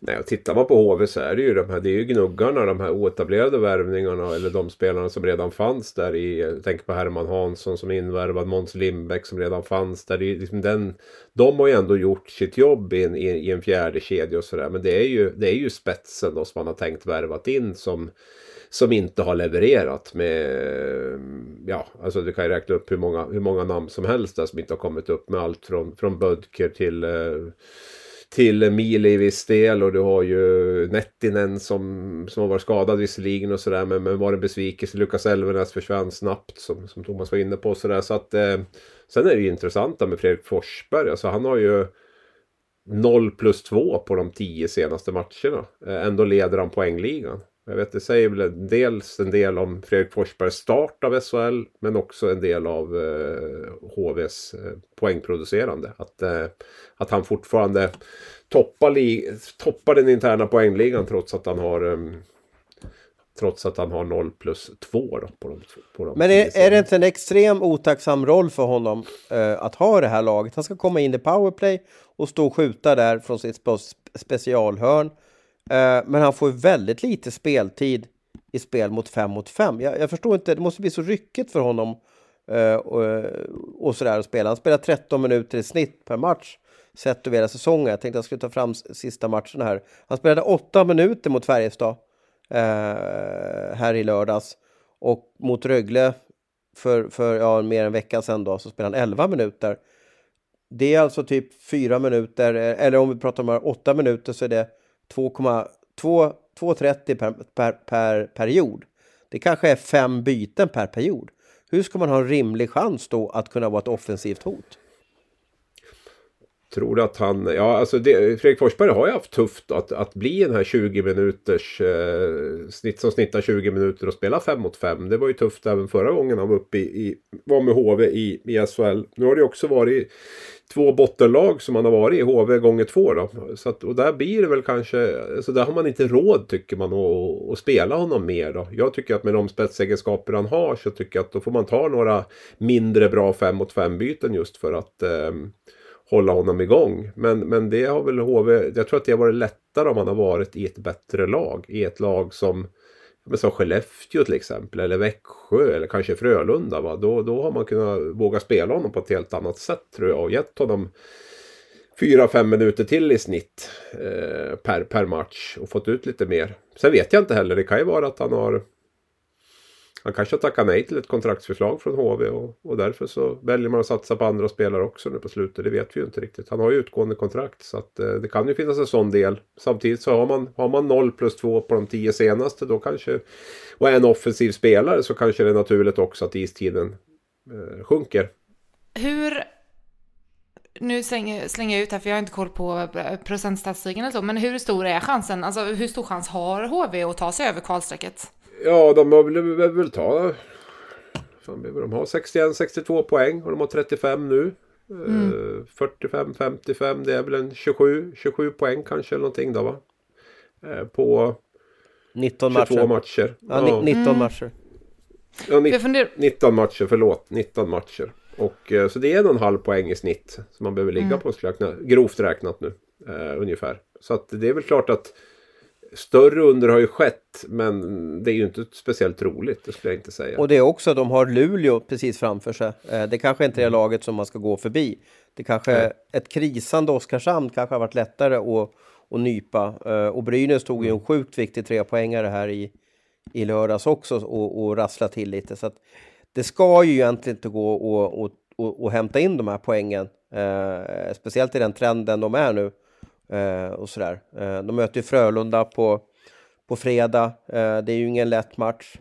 Nej, och tittar man på HV så är det ju de här, det är ju gnuggarna, de här oetablerade värvningarna eller de spelarna som redan fanns där i, jag tänker på Herman Hansson som är invärvad, Måns Lindbäck som redan fanns där. Det är liksom den, de har ju ändå gjort sitt jobb i en, i en fjärde kedja och sådär. Men det är, ju, det är ju spetsen då som man har tänkt värvat in som som inte har levererat med, ja, alltså du kan ju räkna upp hur många, hur många namn som helst där som inte har kommit upp med allt från, från Bödker till eh, till Mili i viss del och du har ju Nettinen som, som har varit skadad visserligen och sådär men, men var en besvikelse. Lukas Elvenäs försvann snabbt som, som Thomas var inne på sådär så att eh, sen är det ju intressant med Fredrik Forsberg. Alltså han har ju 0 plus 2 på de 10 senaste matcherna. Eh, ändå leder han poängligan. Jag vet, det säger väl dels en del om Fredrik Forsbergs start av SHL men också en del av eh, HVs eh, poängproducerande. Att, eh, att han fortfarande toppar, toppar den interna poängligan trots att han har um, Trots att han har 0 plus 2 då, på de, på de Men är, är, det inte en extrem otacksam roll för honom uh, att ha det här laget? Han ska komma in i powerplay och stå och skjuta där från sitt specialhörn. Eh, men han får väldigt lite speltid i spel mot 5 mot 5. Jag, jag, förstår inte, det måste bli så ryckigt för honom eh, och, eh, och sådär att spela. Han spelar 13 minuter i snitt per match sett över hela säsongen. Jag tänkte jag skulle ta fram sista matchen här. Han spelade 8 minuter mot Färjestad eh, här i lördags och mot Rögle för, för ja, mer än en vecka sedan då, så spelade han 11 minuter. Det är alltså typ 4 minuter, eller om vi pratar om 8 minuter så är det 2,30 per, per, per period. Det kanske är fem byten per period. Hur ska man ha en rimlig chans då att kunna vara ett offensivt hot? Tror du att han, ja alltså det, Fredrik Forsberg har ju haft tufft att, att bli den här 20 minuters eh, snitt som snittar 20 minuter och spela 5 mot 5. Det var ju tufft även förra gången han var uppe i, i var med HV i, i SHL. Nu har det också varit två bottenlag som man har varit i HV gånger två då. Så att, och där blir det väl kanske, så där har man inte råd tycker man att, att spela honom mer då. Jag tycker att med de spetsegenskaper han har så tycker jag att då får man ta några mindre bra fem-mot-fem-byten just för att eh, hålla honom igång. Men, men det har väl HV, jag tror att det har varit lättare om han har varit i ett bättre lag. I ett lag som men som Skellefteå till exempel eller Växjö eller kanske Frölunda. Va? Då, då har man kunnat våga spela honom på ett helt annat sätt tror jag och gett honom 4-5 minuter till i snitt eh, per, per match och fått ut lite mer. Sen vet jag inte heller, det kan ju vara att han har han kanske har tackat nej till ett kontraktsförslag från HV och, och därför så väljer man att satsa på andra spelare också nu på slutet. Det vet vi ju inte riktigt. Han har ju utgående kontrakt så att eh, det kan ju finnas en sån del. Samtidigt så har man, har man 0 plus 2 på de 10 senaste då kanske och är en offensiv spelare så kanske det är naturligt också att istiden eh, sjunker. Hur nu slänger, slänger jag ut här för jag har inte koll på eh, procentstatistiken eller så, men hur stor är chansen, alltså hur stor chans har HV att ta sig över kvalstrecket? Ja, de har väl, väl, väl ta... de har 61-62 poäng och de har 35 nu. Mm. 45-55, det är väl en 27, 27 poäng kanske eller någonting då va? Eh, på 19 22 matcher. matcher. Ja, ja. 19 mm. matcher. Ja, 19, 19 matcher, förlåt. 19 matcher. Och, eh, så det är en och en halv poäng i snitt som man behöver ligga mm. på, räkna, grovt räknat nu. Uh, ungefär. Så att det är väl klart att Större under har ju skett men det är ju inte speciellt roligt, det skulle jag inte säga. Och det är också, de har Luleå precis framför sig. Eh, det kanske inte är mm. laget som man ska gå förbi. Det kanske, Nej. ett krisande Oskarshamn kanske har varit lättare att, att nypa. Eh, och Brynäs tog ju en mm. sjukt viktig trepoängare här i, i lördags också och, och rassla till lite. Så att det ska ju egentligen inte gå att och, och, och hämta in de här poängen. Eh, speciellt i den trenden de är nu. Eh, och sådär. Eh, de möter ju Frölunda på, på fredag. Eh, det är ju ingen lätt match.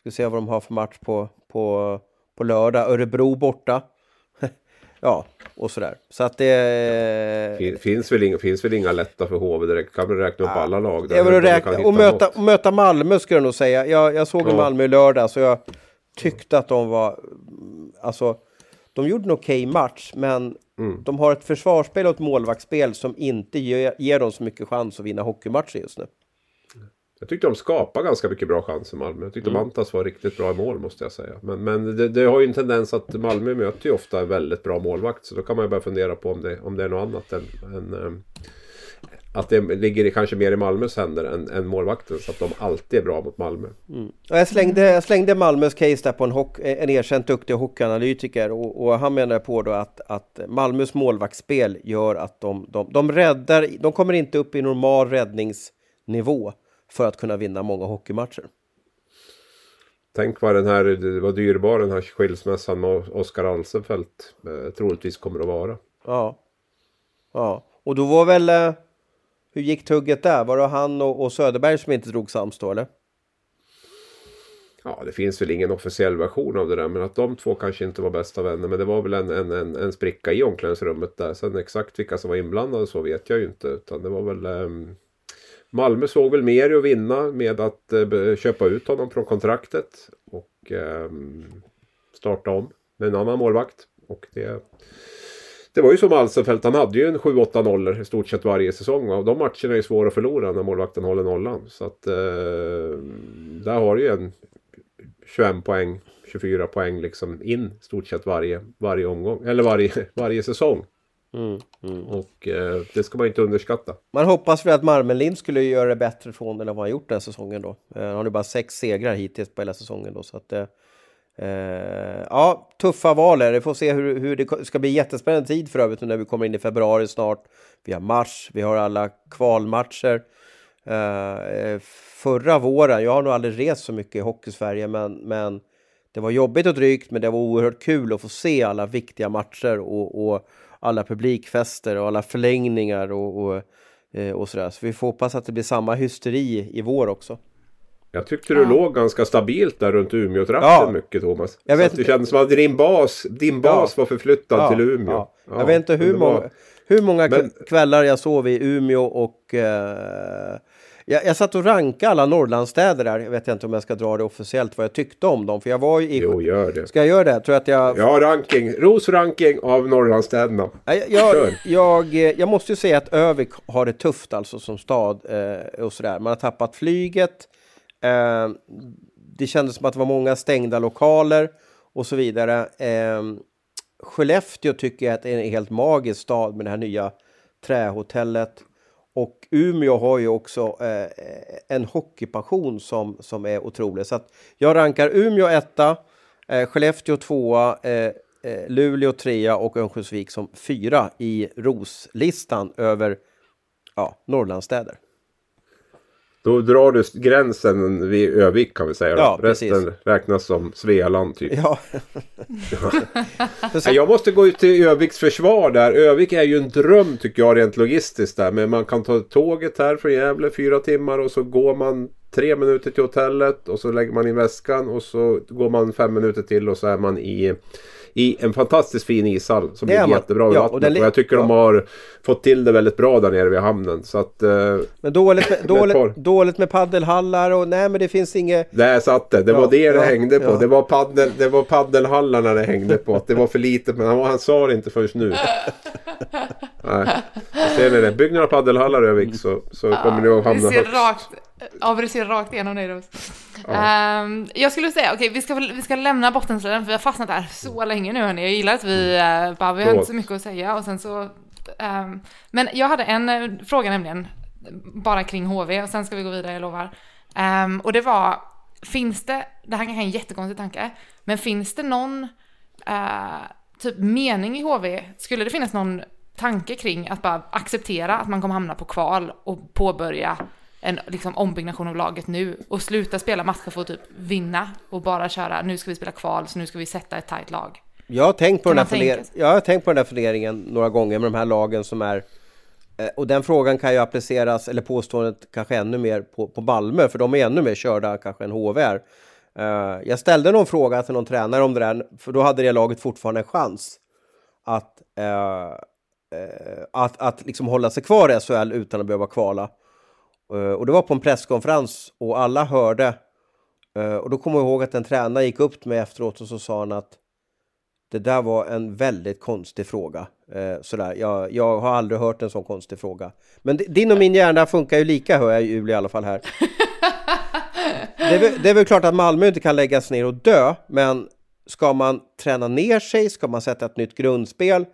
Ska se vad de har för match på, på, på lördag. Örebro borta. ja, och sådär. Så att det... Fin, finns, väl inga, finns väl inga lätta för HV direkt. Kan vi räkna upp alla lag? Det är väl att Där man räkna, och möta, och möta Malmö skulle jag nog säga. Jag, jag såg Ja. Malmö i lördag så jag tyckte att de var... Alltså, de gjorde en okej match men Mm. de har ett försvarsspel och ett målvaktsspel som inte ger, ger dem så mycket chans att vinna hockeymatcher just nu. Jag tyckte de skapade ganska mycket bra chanser Malmö. Jag tyckte Mm. Mantas var riktigt bra i mål måste jag säga. Men, men det, det har ju en tendens att Malmö möter ju ofta en väldigt bra målvakt. Så då kan man ju börja fundera på om det, om det är något annat än, än ehm, att det ligger kanske mer i Malmös händer än, än målvakten. Så att de alltid är bra mot Malmö. Ja, Jag slängde, jag slängde Malmös case där på en, hock, en erkänt duktig hockeyanalytiker och, och han menar på då att, att Malmös målvaktsspel gör att de, de, de räddar, de kommer inte upp i normal räddningsnivå för att kunna vinna många hockeymatcher. Tänk vad den här, var dyrbar den här skilsmässan med Oskar Alsenfelt eh, troligtvis kommer att vara. Ja. Ja, och då var väl, eh, hur gick tugget där? Var det han och, och Söderberg som inte drog sams då eller? Ja, det finns väl ingen officiell version av det där. Men att de två kanske inte var bästa vänner. Men det var väl en, en, en, en spricka i omklädningsrummet där. Sen exakt vilka som var inblandade så vet jag ju inte. Utan det var väl... Um, Malmö såg väl mer i att vinna med att uh, köpa ut honom från kontraktet. Och um, starta om med en annan målvakt. Och det... Det var ju som Alsenfelt, han hade ju en 7-8 nollor i stort sett varje säsong. Och de matcherna är ju svåra att förlora när målvakten håller nollan. Så att eh, där har du ju en 21 poäng, 24 poäng liksom in stort sett varje, varje omgång. Eller varje, varje säsong. Och eh, det ska man inte underskatta. Man hoppas väl att Marmelind skulle göra det bättre från än vad han gjort den här säsongen då. Eh, Han har ju bara sex segrar hittills på hela säsongen då. Så att, eh, ja, tuffa val är det. Vi får se hur, hur det ska bli jättespännande tid för övrigt när vi kommer in i februari snart. Vi har mars, vi har alla kvalmatcher. Eh, eh förra våren, jag har nog aldrig rest så mycket i Hockeysverige men, men det var jobbigt och drygt men det var oerhört kul att få se alla viktiga matcher och, och alla publikfester och alla förlängningar och, och, eh, och sådär. Så vi får hoppas att det blir samma hysteri i vår också. Jag tyckte du låg ganska stabilt där runt Umeå-trakten Ja. mycket Thomas. Jag så vet att det kändes som att din bas, din bas var förflyttad till Umeå. ja. Ja, Jag vet inte hur många, hur många Men- kvällar jag sov i Umeå och eh, jag, jag satt och rankade alla Norrlandsstäder där. Jag vet inte om jag ska dra det officiellt vad jag tyckte om dem. För jag var ju i... Jo, gör det. Ska jag göra det? Tror att jag... Ja, ranking. Ros ranking av Norrlandsstäderna. Jag, jag, jag, jag måste ju säga att Övik har det tufft alltså som stad eh, och sådär. Man har tappat flyget. Eh, det kändes som att det var många stängda lokaler och så vidare. Eh, Skellefteå tycker jag att är en helt magisk stad med det här nya trähotellet. Och Umeå har ju också eh, en hockeypassion som, som är otrolig. Så att jag rankar Umeå etta, eh, Skellefteå tvåa, eh, eh, Luleå trea och Örnsköldsvik som fyra i roslistan över ja, Norrlandsstäder. Då drar du gränsen vid Övik kan vi säga. Ja, Resten precis. räknas som Svealand typ. Ja. Nej, Jag måste gå ut till Öviks försvar där. Övik är ju en dröm tycker jag rent logistiskt där. Men man kan ta tåget här från Gävle fyra timmar och så går man tre minuter till hotellet och så lägger man in väskan och så går man fem minuter till och så är man i i en fantastiskt fin ishall som Det är ligger jättebra vid Ja, vattnet. och Och, jag tycker de ja. har fått till det väldigt bra där nere vid hamnen. Så att eh, Men dåligt med, dåligt, dåligt med paddelhallar och nej men det finns inget... där satt det. Det Ja, var det det ja, hängde på. ja. Det, var paddel, det var paddelhallarna det hängde på. Att det var för litet men han, han sa det inte förrän nu. Nej. Ser ni det? Bygg några paddelhallar Övik så, så kommer ni att hamna ser högst. Ja, vi ser rakt igenom dig Ros. Ehm, jag skulle säga, okej, vi, ska, vi ska lämna bottenstriden för vi har fastnat där så länge nu hörni. Jag gillar att vi, uh, bara, vi har inte så mycket att säga och sen så... ehm, men jag hade en eh, fråga nämligen, bara kring HV och sen ska vi gå vidare, jag lovar. Ehm, och det var, finns det, det här kanske är en jättekonstig tanke, men finns det någon eh, typ mening i HV? Skulle det finnas någon tanke kring att bara acceptera att man kommer hamna på kval och påbörja en liksom, ombyggnation av laget nu och sluta spela matcher för att typ vinna och bara köra nu ska vi spela kval så nu ska vi sätta ett tajt lag. Jag har tänkt på, Kan den här funder... jag har tänkt på den här funderingen några gånger med de här lagen som är... eh, Och den frågan kan ju appliceras, eller påståendet kanske ännu mer på, på Malmö, för de är ännu mer körda kanske än HV är. Eh, jag ställde någon fråga till någon tränare om det där, för då hade det laget fortfarande en chans att, eh, eh, att, att liksom hålla sig kvar i SHL utan att behöva kvala. Eh, och det var på en presskonferens och alla hörde. Eh, och då kommer jag ihåg att en tränare gick upp till mig efteråt och så sa han att det där var en väldigt konstig fråga. Eh, sådär. Jag, jag har aldrig hört en sån konstig fråga. Men din och min hjärna funkar ju lika hör jag Julie i alla fall här. Det är, väl, det är väl klart att Malmö inte kan läggas ner och dö, men ska man träna ner sig, ska man sätta ett nytt grundspel,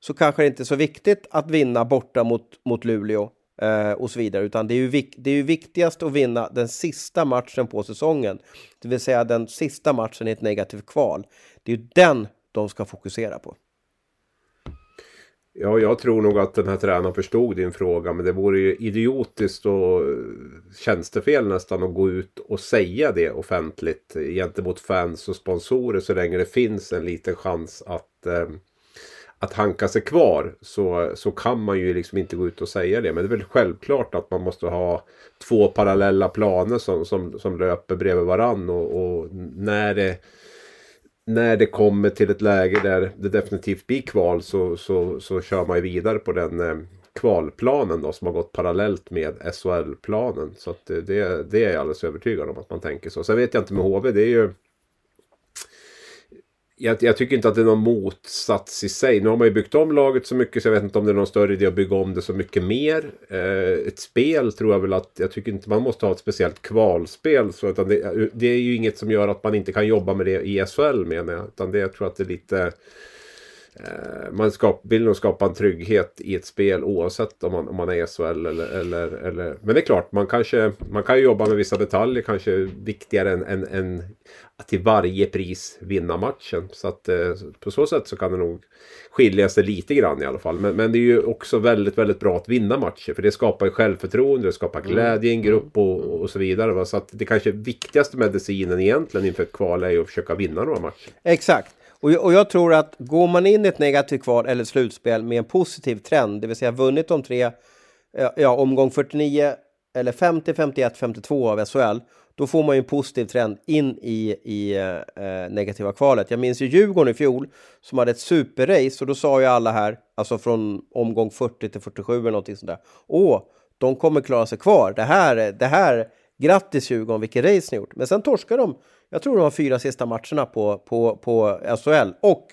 så kanske det inte är så viktigt att vinna borta mot, mot Luleå eh, och så vidare, utan det är, ju det är ju viktigast att vinna den sista matchen på säsongen, det vill säga den sista matchen i ett negativt kval. Det är ju den de ska fokusera på. Ja, jag tror nog att den här tränaren förstod din fråga. Men det vore ju idiotiskt och eh, tjänstefel nästan att gå ut och säga det offentligt gentemot fans och sponsorer så länge det finns en liten chans att, eh, att hanka sig kvar. Så, så kan man ju liksom inte gå ut och säga det. Men det är väl självklart att man måste ha två parallella planer som, som, som löper bredvid varann. Och, och när det när det kommer till ett läge där det definitivt blir kval så, så, så kör man ju vidare på den eh, kvalplanen då, som har gått parallellt med SHL-planen. Så att eh, det, det är jag alldeles övertygad om att man tänker så. Sen vet jag inte med HV, det är ju jag, jag, tycker inte att det är någon motsats i sig. Nu har man ju byggt om laget så mycket så jag vet inte om det är någon större idé att bygga om det så mycket mer. Eh, ett spel tror jag väl att jag tycker inte man måste ha ett speciellt kvalspel. Så, utan det, det, är ju inget som gör att man inte kan jobba med det i SHL menar jag. Utan det, jag tror att det är lite Eh, man skap, vill nog skapa en trygghet i ett spel oavsett om man, om man är SHL eller, eller, eller... Men det är klart, man, kanske, man kan ju jobba med vissa detaljer kanske viktigare än, än, än att till varje pris vinna matchen. Så att eh, på så sätt så kan det nog skilja sig lite grann i alla fall. Men, men det är ju också väldigt, väldigt bra att vinna matcher. För det skapar ju självförtroende, det skapar glädje i en grupp och, och så vidare. Va? Så att det kanske viktigaste medicinen egentligen inför ett kval är ju att försöka vinna några matcher. Exakt. Och jag, och jag, tror att går man in i ett negativt kval eller slutspel med en positiv trend, det vill säga vunnit de tre, eh, ja, omgång 49 eller 50, 51, 52 av SHL, då får man ju en positiv trend in i, i eh, eh, negativa kvalet. Jag minns ju Djurgården i fjol som hade ett superrace och då sa ju alla här, alltså från omgång 40 till 47 eller någonting sånt där. Åh, de kommer klara sig kvar. Det här, det här, grattis Djurgården, vilket race ni gjort. Men sen torskar de jag tror de har fyra sista matcherna på, på, på SHL och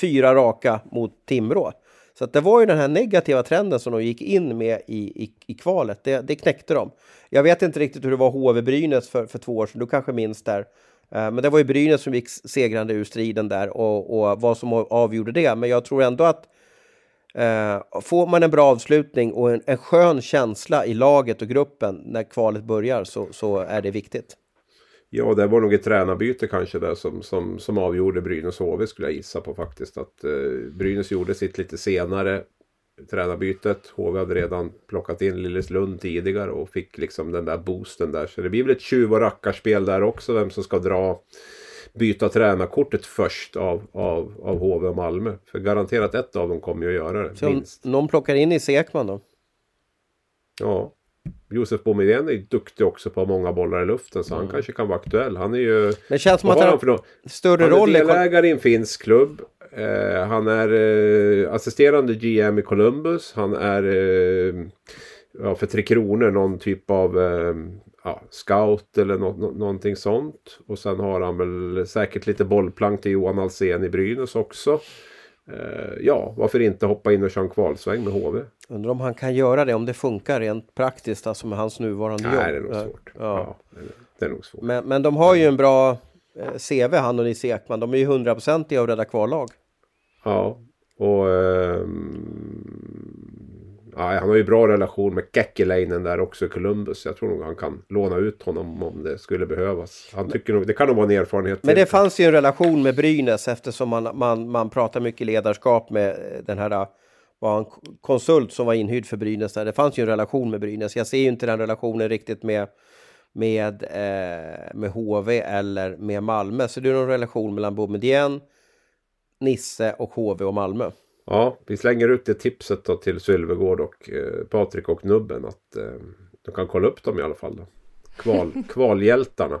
fyra raka mot Timrå. Så det var ju den här negativa trenden som de gick in med i, i, i kvalet. Det, det knäckte de. Jag vet inte riktigt hur det var HV-Brynäs för, för två år sedan. Du kanske minns där. Eh, men det var ju Brynäs som gick segrande ur striden där och, och vad som avgjorde det. Men jag tror ändå att eh, får man en bra avslutning och en, en skön känsla i laget och gruppen när kvalet börjar så, så är det viktigt. Ja, det var nog ett tränarbyte kanske där som, som, som avgjorde Brynäs HV skulle jag gissa på faktiskt. Att eh, Brynäs gjorde sitt lite senare tränarbytet. HV hade redan plockat in Lilleslund tidigare och fick liksom den där boosten där. Så det blir väl ett tjuv och rackarspel där också. Vem som ska dra byta tränarkortet först av, av, av HV och Malmö. För garanterat ett av dem kommer ju att göra det. Så minst. någon plockar in i Sekman då? Ja. Josef Boumedienne är duktig också på många bollar i luften så mm. han kanske kan vara aktuell. Han är ju... Det känns som att han har större roll. Han är delägare i en finsk klubb. Eh, han är eh, assisterande GM i Columbus. Han är eh, ja, för Tre Kronor någon typ av eh, ja, scout eller no no någonting sånt. Och sen har han väl säkert lite bollplank till Johan Alsen i Brynäs också. Eh, ja, varför inte hoppa in och köra en kvalsväng med HV? Undrar om han kan göra det, om det funkar rent praktiskt, alltså med hans nuvarande Nej, jobb. Nej, det är nog svårt. Ja. ja det är nog svårt. Men, men de har ju en bra eh, CV, han och Nisse Ekman. De är ju hundraprocentiga av rädda kvallag. Ja, och... Eh, ja, han har ju bra relation med Kekkelainen där också i Columbus. Jag tror nog han kan låna ut honom om det skulle behövas. Han tycker nog, det kan nog vara en erfarenhet. Men det fanns ju en relation med Brynäs eftersom man, man, man pratar mycket ledarskap med den här var en konsult som var inhyrd för Brynäs. Där. Det fanns ju en relation med Brynäs. Jag ser ju inte den relationen riktigt med, med, eh, med HV eller med Malmö. Så det är någon relation mellan Boumedienne, Nisse och HV och Malmö. Ja, vi slänger ut det tipset då till Sylvegård och eh, Patrik och Nubben att eh, de kan kolla upp dem i alla fall. Då. Kval, kvalhjältarna.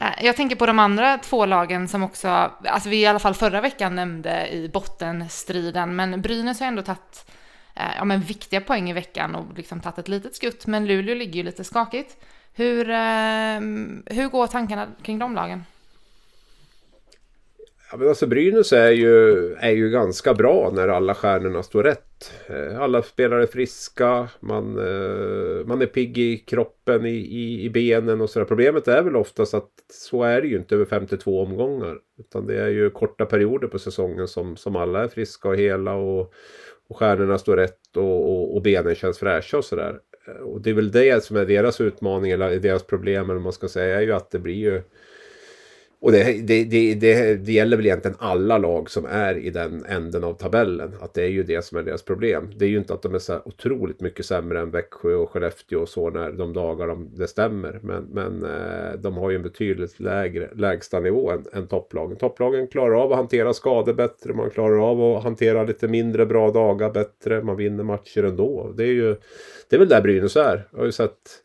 Eh, jag tänker på de andra två lagen som också, alltså vi i alla fall förra veckan nämnde i bottenstriden, men Brynäs har ändå tagit eh, ja, men viktiga poäng i veckan och liksom tagit ett litet skutt, men Luleå ligger ju lite skakigt. Hur, eh, hur går tankarna kring de lagen? Ja, men alltså Brynäs är ju, är ju ganska bra när alla stjärnorna står rätt. Eh, alla spelare är friska, man, eh, man är pigg i kroppen, i, i, i benen och sådär. Problemet är väl oftast att så är det ju inte över 52 omgångar. Utan det är ju korta perioder på säsongen som, som alla är friska och hela och, och stjärnorna står rätt och, och, och benen känns fräscha och sådär. Eh, och det är väl det som är deras utmaning eller deras problem eller vad man ska säga är ju att det blir ju och det, det, det, det, det gäller väl egentligen alla lag som är i den änden av tabellen. Att det är ju det som är deras problem. Det är ju inte att de är så otroligt mycket sämre än Växjö och Skellefteå och så när de dagar de, det stämmer. Men, men eh, de har ju en betydligt lägre lägsta nivå än, än topplagen. Topplagen klarar av att hantera skador bättre. Man klarar av att hantera lite mindre bra dagar bättre. Man vinner matcher ändå. Det är ju det är väl där Brynäs är. Jag har ju sett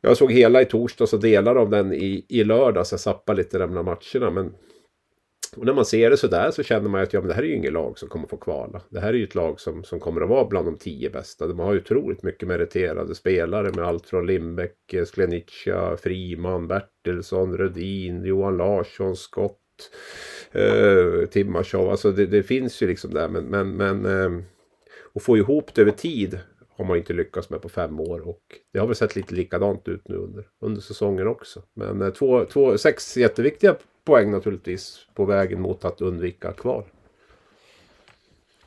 jag såg hela i torsdags och delar av den i, i lördags. Jag zappade lite de matcherna. Men och när man ser det sådär så känner man att ja, men det här är ju inget lag som kommer få kvala. Det här är ju ett lag som, som kommer att vara bland de tio bästa. De har ju otroligt mycket meriterade spelare med allt från Lindbäck, eh, Sklenicka, Friman, Bertilsson, Rödin, Johan Larsson, Skott, eh, Timashov. Alltså det, det, finns ju liksom där. Men, men, men eh, att få ihop det över tid har man inte lyckats med på fem år och det har väl sett lite likadant ut nu under, under säsongen också. Men eh, två, två, sex jätteviktiga poäng naturligtvis på vägen mot att undvika kval.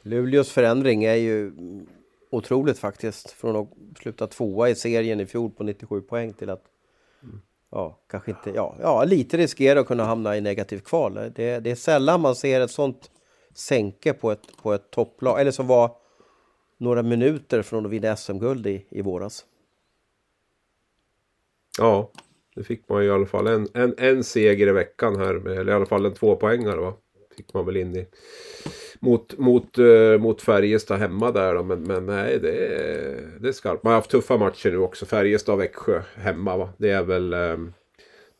Luleås förändring är ju otroligt faktiskt. Från att sluta tvåa i serien i fjol på 97 poäng till att mm. ja, kanske inte, ja, ja, lite riskera att kunna hamna i negativt kval. Det, det är sällan man ser ett sånt sänke på ett, på ett topplag, eller som var några minuter från att vinna SM-guld i, i våras. Ja, det fick man ju i alla fall en, en, en seger i veckan här. Med, eller i alla fall en tvåpoängare va. Fick man väl in i. Mot, mot, uh, mot Färjestad hemma där då. Men, men nej, det är, det är skarpt. Man har haft tuffa matcher nu också. Färjestad och Växjö hemma va. Det är väl... Um,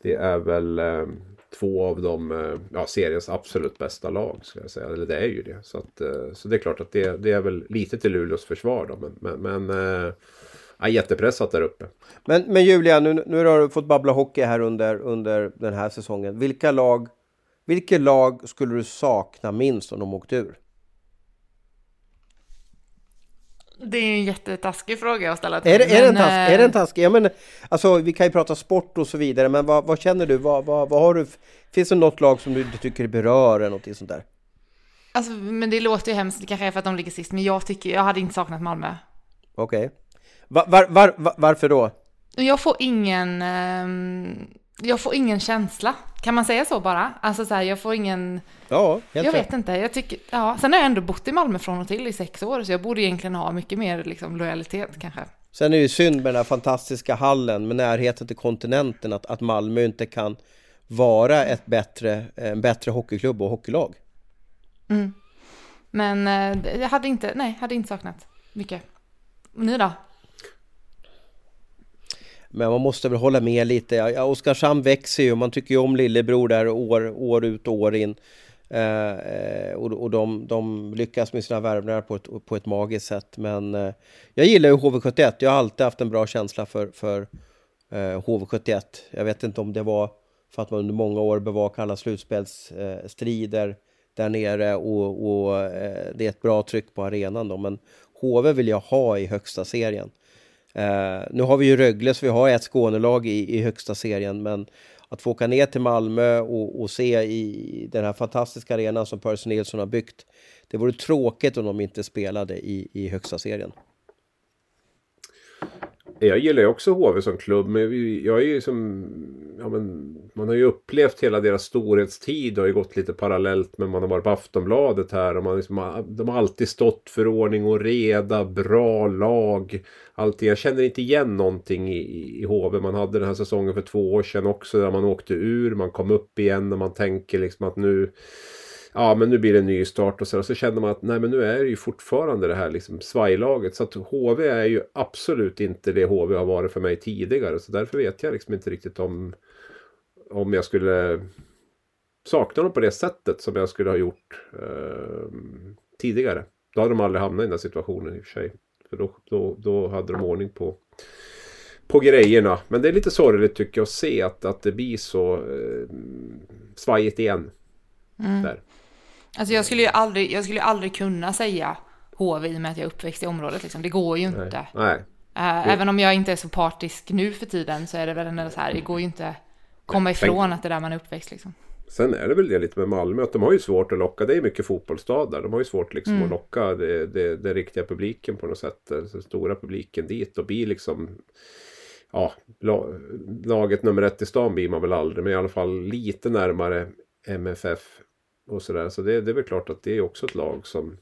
det är väl um, två av de, eh, ja, seriens absolut bästa lag. Ska jag säga. Eller det är ju det. Så, att, eh, så det är klart att det, det är väl lite till Luleås försvar då. Men, men, men eh, ja, jättepressat där uppe. Men, men Julia, nu, nu har du fått babbla hockey här under, under den här säsongen. Vilka lag, vilka lag skulle du sakna minst om de åkte ur? Det är en jättetaskig fråga att ställa till. Är det, är, men, task, är det en taskig? Ja, men, alltså, vi kan ju prata sport och så vidare, men vad, vad känner du? Vad, vad, vad, har du? Finns det något lag som du, tycker berör eller någonting sånt där? Alltså, men det låter ju hemskt, det kanske är för att de ligger sist, men jag tycker, jag hade inte saknat Malmö. Okej. Okay. Var, var, var, varför då? Jag får ingen... Um jag får ingen känsla. Kan man säga så bara? Alltså så här, jag får ingen... Ja, helt Jag rätt. vet inte. Jag tycker, ja. Sen har jag ändå bott i Malmö från och till i sex år, så jag borde egentligen ha mycket mer liksom, lojalitet kanske. Sen är det ju synd med den här fantastiska hallen med närheten till kontinenten, att, att Malmö inte kan vara ett bättre, en bättre hockeyklubb och hockeylag. Mm. Men eh, jag hade inte, nej, hade inte saknat mycket. Ni då? Men man måste väl hålla med lite. Ja, Oskarshamn växer ju, man tycker ju om lillebror där år, år ut och år in. Eh, eh, och och de, de, lyckas med sina värvningar på ett, på ett magiskt sätt. Men eh, jag gillar ju HV71. Jag har alltid haft en bra känsla för, för eh, HV71. Jag vet inte om det var för att man under många år bevakade alla slutspelsstrider där nere och, och eh, det är ett bra tryck på arenan då. Men HV vill jag ha i högsta serien. Eh, nu har vi ju Rögle så vi har ett Skånelag i, i högsta serien men att få åka ner till Malmö och, och, se i den här fantastiska arenan som Percy Nilsson har byggt. Det vore tråkigt om de inte spelade i, i högsta serien. Jag gillar ju också HV som klubb, men jag är ju som... Ja, men, man har ju upplevt hela deras storhetstid. Det har ju gått lite parallellt med man har varit på Aftonbladet här. Och man liksom, ah, de har alltid stått för ordning och reda, bra lag. Allting. Jag känner inte igen någonting i, i HV. Man hade den här säsongen för två år sedan också där man åkte ur. Man kom upp igen och man tänker liksom att nu... Ja men nu blir det en ny start och så, och så känner man att nej men nu är det ju fortfarande det här liksom svajlaget. Så att HV är ju absolut inte det HV har varit för mig tidigare. Så därför vet jag liksom inte riktigt om, om jag skulle sakna dem på det sättet som jag skulle ha gjort eh, tidigare. Då hade de aldrig hamnat i den här situationen i och för sig. För då, då, då hade de ordning på, på grejerna. Men det är lite sorgligt tycker jag att se att, att det blir så eh, svajigt igen. Där. Alltså jag skulle ju aldrig, jag skulle aldrig kunna säga HV i och med att jag är uppväxt i området liksom. Det går ju inte. Nej. Nej. Eh, Även om jag inte är så partisk nu för tiden så är det väl ändå så här, det går ju inte komma Nej, ifrån att det är där man är uppväxt liksom. Sen är det väl det lite med Malmö att de har ju svårt att locka. Det är mycket fotbollsstad där. De har ju svårt liksom att locka det, det, det riktiga publiken på något sätt. Den stora publiken dit och blir liksom Ja, la, laget nummer ett i stan blir man väl aldrig. Men i alla fall lite närmare MFF och sådär. Så det, det är väl klart att det är också ett lag som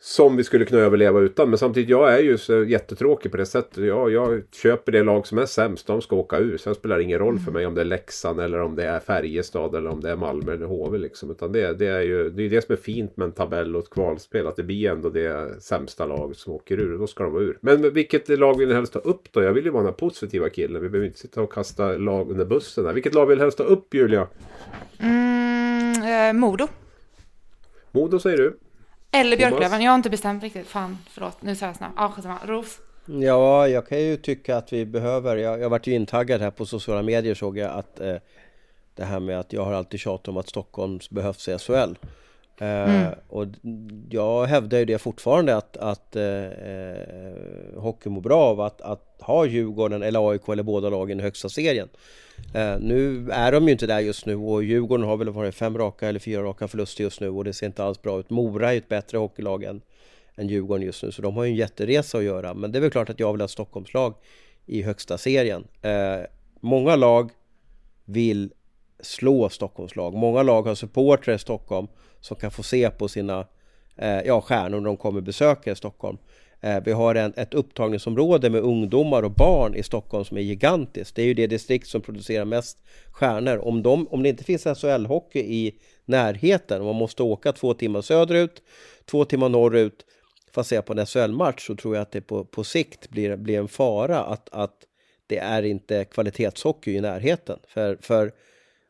som vi skulle kunna överleva utan. Men samtidigt, jag är ju så jättetråkig på det sättet. Jag, jag köper det lag som är sämst. De ska åka ur. Sen spelar det ingen roll för mig om det är Leksand eller om det är Färjestad eller om det är Malmö eller HV. Liksom. Utan det, det är ju det, är det som är fint med en tabell och ett kvalspel. Att det blir ändå det sämsta laget som åker ur. Och då ska de vara ur. Men vilket lag vill ni helst ta upp då? Jag vill ju vara den här positiva killen. Vi behöver inte sitta och kasta lag under bussen. Här. Vilket lag vill helst ta upp Julia? Mm, eh, Modo. Modo säger du. Eller? Björklöven. Jag har inte bestämt riktigt. Fan, förlåt. Nu sa jag snabbt. Ja, skitsamma. Ros. Ja, jag kan ju tycka att vi behöver, jag, jag vart ju intaggad här på sociala medier såg jag att eh, det här med att jag har alltid tjatat om att Stockholm behövs i SHL. Eh, Och jag hävdar ju det fortfarande att, att eh, eh, hockey mår bra av att, att ha Djurgården eller AIK eller båda lagen i högsta serien. Eh, nu är de ju inte där just nu och Djurgården har väl varit fem raka eller fyra raka förluster just nu och det ser inte alls bra ut. Mora är ju ett bättre hockeylag än, än Djurgården just nu så de har ju en jätteresa att göra. Men det är väl klart att jag vill ha Stockholmslag i högsta serien. Eh, många lag vill slå Stockholmslag. Många lag har supportrar i Stockholm som kan få se på sina eh, ja, stjärnor när de kommer besöka Stockholm. Eh, vi har en, ett upptagningsområde med ungdomar och barn i Stockholm som är gigantiskt. Det är ju det distrikt som producerar mest stjärnor. Om, de, om det inte finns SHL-hockey i närheten och man måste åka två timmar söderut, två timmar norrut för att se på en SHL-match så tror jag att det på, på sikt blir, blir en fara att, att det är inte kvalitetshockey i närheten. För, för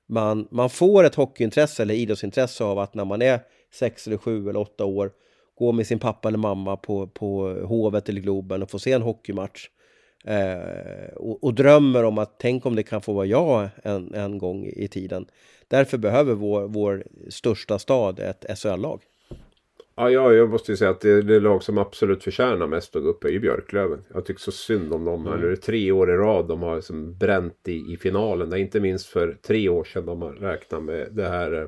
man, man får ett hockeyintresse eller idrottsintresse av att när man är sex eller sju eller åtta år gå med sin pappa eller mamma på, på Hovet eller Globen och få se en hockeymatch. Eh, och, och drömmer om att tänk om det kan få vara jag en, en gång i tiden. Därför behöver vår, vår största stad ett SHL-lag. Ja, ja, jag måste ju säga att det, det lag som absolut förtjänar mest att gå upp är ju Björklöven. Jag tycker så synd om dem här. Nu är det tre år i rad de har liksom bränt i, i finalen. Det är inte minst för tre år sedan de räknat med det här eh,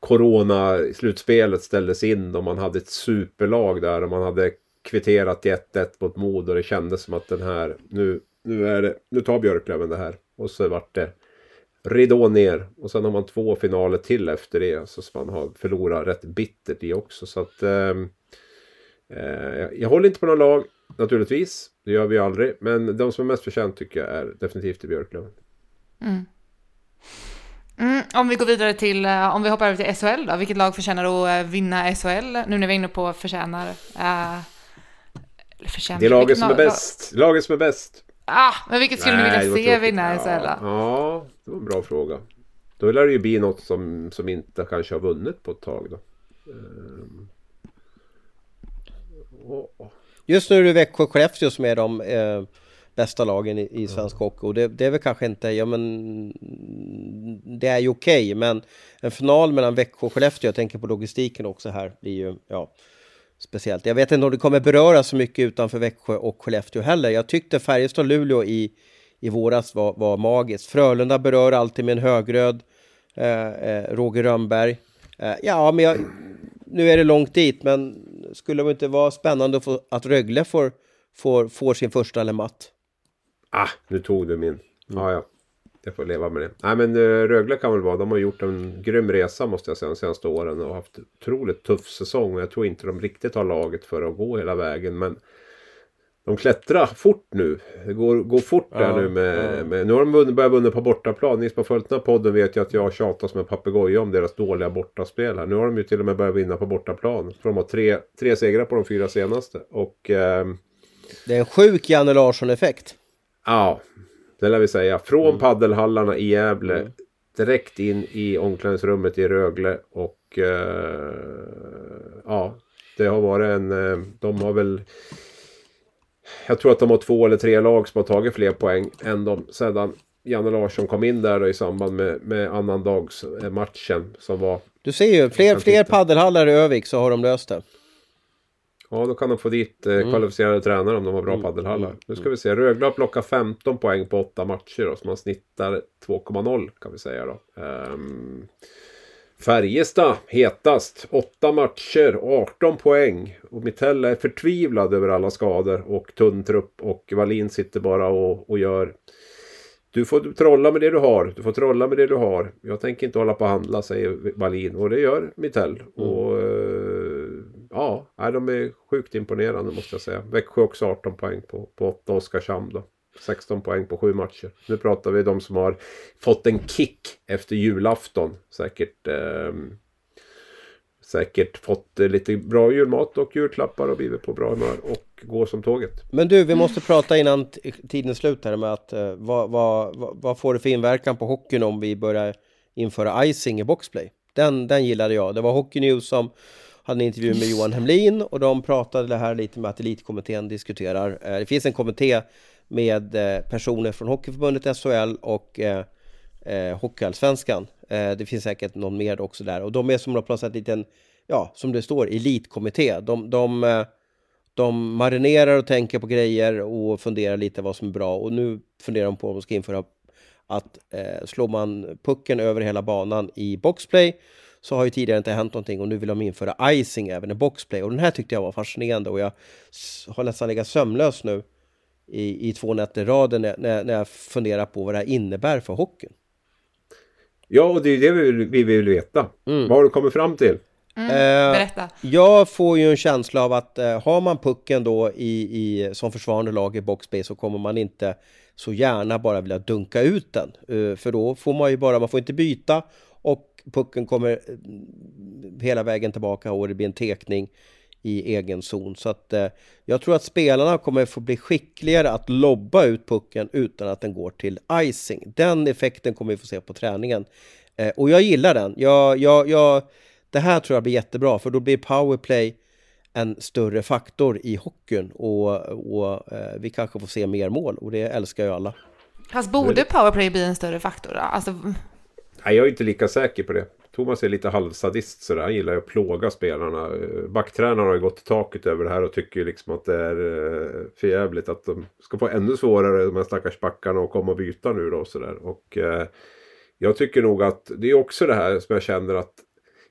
Corona-slutspelet ställdes in och man hade ett superlag där och man hade kvitterat i 1-1 mot Mod och det kändes som att den här, nu, nu, är det, nu tar Björklöven det här. Och så vart det ridå ner och sen har man två finaler till efter det så man har förlorat rätt bittert i också. Så att ehm, eh, jag håller inte på några lag naturligtvis. Det gör vi ju aldrig. Men de som är mest förtjänt tycker jag är definitivt i Björklöven. Mm, om vi går vidare till, eh, om vi hoppar över till SHL då. Vilket lag förtjänar att eh, vinna SHL? Nu när vi är inne på förtjänar. eller förtjänar Det är laget som är bäst. Laget som är bäst. Ah, men vilket skulle ni Nej, det vilja se vinna SHL då? ja, det var en bra fråga. Då lär det ju bli något som, som inte kanske har vunnit på ett tag då. Ehm. Åh. Just nu är det Växjö och Skellefteå som är de eh, bästa lagen i, i svensk hockey och det, det är väl kanske inte, ja men det är ju okej men en final mellan Växjö och Skellefteå, jag tänker på logistiken också här, blir ju ja, speciellt. Jag vet inte om det kommer beröra så mycket utanför Växjö och Skellefteå heller. Jag tyckte Färjestad-Luleå i, i våras var, var magiskt. Frölunda berör alltid med en högröd, eh, eh, Roger Rönnberg. Eh, ja, men jag, nu är det långt dit, men skulle det inte vara spännande att, få, att Rögle får, får, får sin första Lematt. Ah, nu tog du min. Ja, ja. Jag får leva med det. Nej men uh, Rögle kan väl vara. De har gjort en grym resa måste jag säga de senaste åren. Och haft otroligt tuff säsong. Jag tror inte de riktigt har laget för att gå hela vägen. Men de klättrar fort nu. Det går, går fort där Ja, nu med, ja. med... Nu har de börjat vinna på bortaplan. Ni som har följt den här podden vet ju att jag tjatar som en papegoja om deras dåliga bortaspel här. Nu har de ju till och med börjat vinna på bortaplan. För de har tre, tre segrar på de fyra senaste. Och... ehm, Det är en sjuk Janne Larsson-effekt. Ja, det lär vi säga. Från Mm. paddelhallarna i Gävle direkt in i omklädningsrummet i Rögle och eh, ja, det har varit en... Eh, de har väl... Jag tror att de har två eller tre lag som har tagit fler poäng än de sedan Janne Larsson kom in där då i samband med, med annandagsmatchen som var... Du ser ju, fler, fler paddelhallar i Övik så har de löst det. Ja, då kan de få dit eh, Mm. kvalificerade tränare om de har bra paddelhallar. Nu ska vi se. Rögle har plockat 15 poäng på 8 matcher då, så man snittar 2,0 kan vi säga då. Ehm, Färjestad hetast. 8 matcher, 18 poäng. Och Mitell är förtvivlad över alla skador och tunn trupp. Och Wallin sitter bara och, och gör... Du får trolla med det du har. Du får trolla med det du har. Jag tänker inte hålla på och handla, säger Wallin. Och det gör Mitell. Och eh, ja, de är sjukt imponerande måste jag säga. Växjö också 18 poäng på, på 8 Oskarshamn då. 16 poäng på sju matcher. Nu pratar vi de som har fått en kick efter julafton. Säkert eh, Säkert fått eh, lite bra julmat och julklappar och blivit på bra humör och går som tåget. Men du, vi måste prata innan tiden är slut här med att eh, vad, vad, vad, vad får det för inverkan på hockeyn om vi börjar införa icing i boxplay? Den, den gillade jag. Det var Hockey News som hade en intervju med Johan Hemlin och de pratade det här lite med att Elitkommittén diskuterar. Eh, Det finns en kommitté med eh, personer från Hockeyförbundet SHL och eh, eh, Hockeyallsvenskan. Eh, det finns säkert någon mer också där. Och de är som på något sätt en liten, ja, som det står, elitkommitté. De, de, eh, de marinerar och tänker på grejer och funderar lite vad som är bra. Och nu funderar de på om de ska införa att eh, slår man pucken över hela banan i boxplay så har ju tidigare inte hänt någonting. Och nu vill de införa icing även i boxplay. Och den här tyckte jag var fascinerande och jag har nästan legat sömnlös nu i, i två nätter i raden när, när, jag funderar på vad det här innebär för hockeyn. Ja, och det är det vi vill, vi vill veta. Vad har du kommit fram till? Eh, Berätta. Jag får ju en känsla av att eh, har man pucken då i, i, som försvarande lag i boxplay så kommer man inte så gärna bara vilja dunka ut den. Eh, för då får man ju bara, man får inte byta och pucken kommer eh, hela vägen tillbaka och det blir en tekning i egen zon. Så att eh, jag tror att spelarna kommer få bli skickligare att lobba ut pucken utan att den går till icing. Den effekten kommer vi få se på träningen. Eh, och jag gillar den. Jag, jag, jag, det här tror jag blir jättebra för då blir powerplay en större faktor i hockeyn och, och eh, vi kanske får se mer mål och det älskar ju alla. Fast borde powerplay bli en större faktor då? Alltså, Nej, jag är inte lika säker på det. Thomas är lite halvsadist sådär. Han gillar ju att plåga spelarna. Backtränarna har ju gått i taket över det här och tycker ju liksom att det är eh, förjävligt att de ska få ännu svårare, de här stackars backarna, att komma och byta nu då och sådär. Och eh, jag tycker nog att det är också det här som jag känner att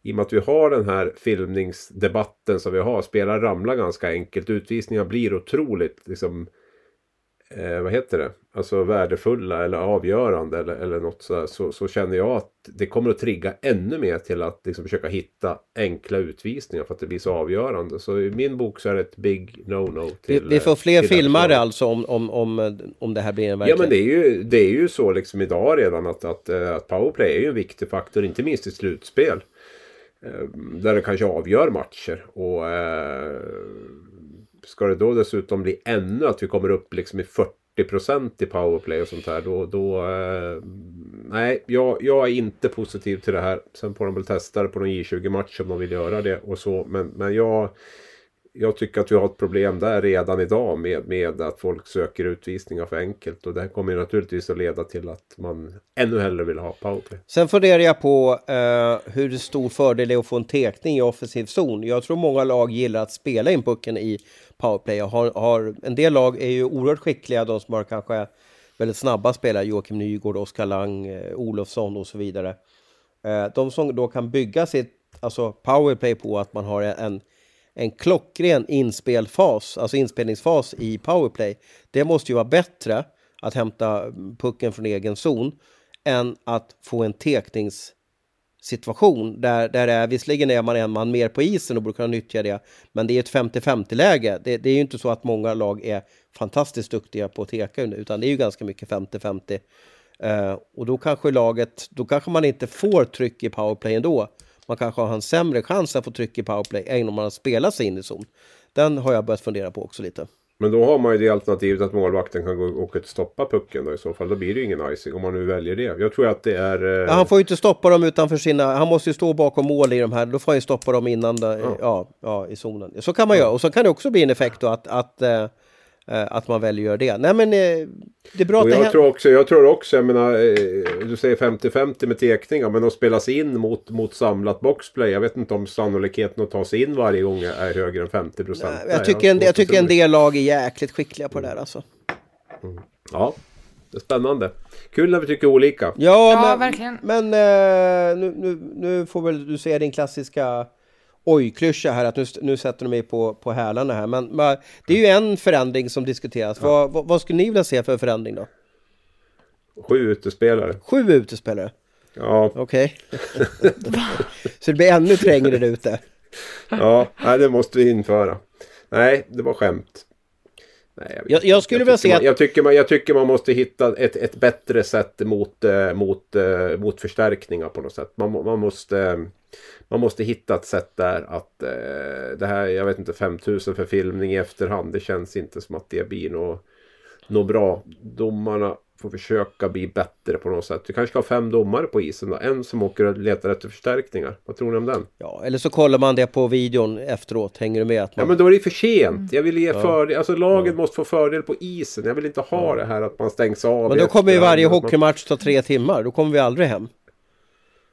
i och med att vi har den här filmningsdebatten som vi har, spelare ramlar ganska enkelt, utvisningar blir otroligt liksom eh, vad heter det? Alltså värdefulla eller avgörande eller, eller något sådär. Så, så känner jag att det kommer att trigga ännu mer till att liksom försöka hitta enkla utvisningar för att det blir så avgörande. Så i min bok så är det ett big no-no. Vi, vi får eh, fler till filmare alltså om, om, om, om det här blir en Ja verklighet. men det är ju, det är ju så liksom idag redan att, att, eh, att powerplay är ju en viktig faktor, inte minst i slutspel. Eh, Där det kanske avgör matcher. Och eh, ska det då dessutom bli ännu att vi kommer upp liksom i 40% i powerplay och sånt här. Då, då eh, nej, jag, jag är inte positiv till det här. Sen får de väl testa det på någon J20-match om de vill göra det och så. Men, men jag, jag tycker att vi har ett problem där redan idag med, med att folk söker utvisningar för enkelt. Och det här kommer ju naturligtvis att leda till att man ännu hellre vill ha powerplay. Sen funderar jag på eh, hur stor fördel det är att få en tekning i offensiv zon. Jag tror många lag gillar att spela in pucken i powerplay. Och har, har, en del lag är ju oerhört skickliga, de som har kanske väldigt snabba spelare, Joakim Nygård, Oskar Lang, eh, Olofsson och så vidare. Eh, de som då kan bygga sitt alltså powerplay på att man har en, en klockren inspelfas, alltså inspelningsfas i powerplay. Det måste ju vara bättre att hämta pucken från egen zon än att få en tekningssituation där, där det är, visserligen är man en man mer på isen och borde kunna nyttja det, men det är ett 50-50 läge. Det, det är ju inte så att många lag är fantastiskt duktiga på att teka nu, utan det är ju ganska mycket 50-50. Uh, eh, och då kanske laget, då kanske man inte får tryck i powerplay ändå. Man kanske har en sämre chans att få tryck i powerplay än om man spelar sig in i zon. Den har jag börjat fundera på också lite. Men då har man ju det alternativet att målvakten kan gå och stoppa pucken då i så fall. Då blir det ju ingen icing om man nu väljer det. Jag tror att det är... Eh... Ja, han får ju inte stoppa dem utanför sina... Han måste ju stå bakom mål i de här. Då får han ju stoppa dem innan, ja. Ja, ja, i zonen. Så kan man göra. Och så kan det också bli en effekt då att, att Eh, att man väljer att göra det. Nej men eh, det är bra och att jag det tror också, jag tror också, jag menar, eh, du säger 50-50 med tekningar, men att spelas in mot, mot samlat boxplay. Jag vet inte om sannolikheten att ta sig in varje gång är högre än 50 procent. Jag tycker, en, jag tycker en del lag är jäkligt skickliga på det där alltså. Mm. Ja, det är spännande. Kul när vi tycker olika. Ja, ja men, verkligen. Men nu, nu, nu får väl du säga din klassiska oj-klyscha här att nu, nu sätter de mig på, på hälarna här. Men, men, det är ju en förändring som diskuteras. Ja. Vad, vad, vad, skulle ni vilja se för förändring då? Sju utespelare. Sju utespelare? Ja. Okej. Okay. Så det blir ännu trängre där ute? ja, det måste vi införa. Nej, det var skämt. Nej, jag, jag, jag, skulle jag vilja se att... jag, tycker man, jag tycker man måste hitta ett, ett bättre sätt mot, eh, mot, eh, mot förstärkningar på något sätt. Man, man måste man måste hitta ett sätt där att eh, det här, jag vet inte, 5000 för filmning i efterhand. Det känns inte som att det blir något, något bra. Domarna får försöka bli bättre på något sätt. Du kanske ska ha fem domare på isen då. En som åker och letar efter förstärkningar. Vad tror ni om den? Ja, eller så kollar man det på videon efteråt. Hänger du med? Att man... Ja, men då är det för sent. Jag vill ge ja. fördel. Alltså laget ja. måste få fördel på isen. Jag vill inte ha ja. det här att man stängs av. Men då kommer ju varje hockeymatch ta tre timmar. Då kommer vi aldrig hem.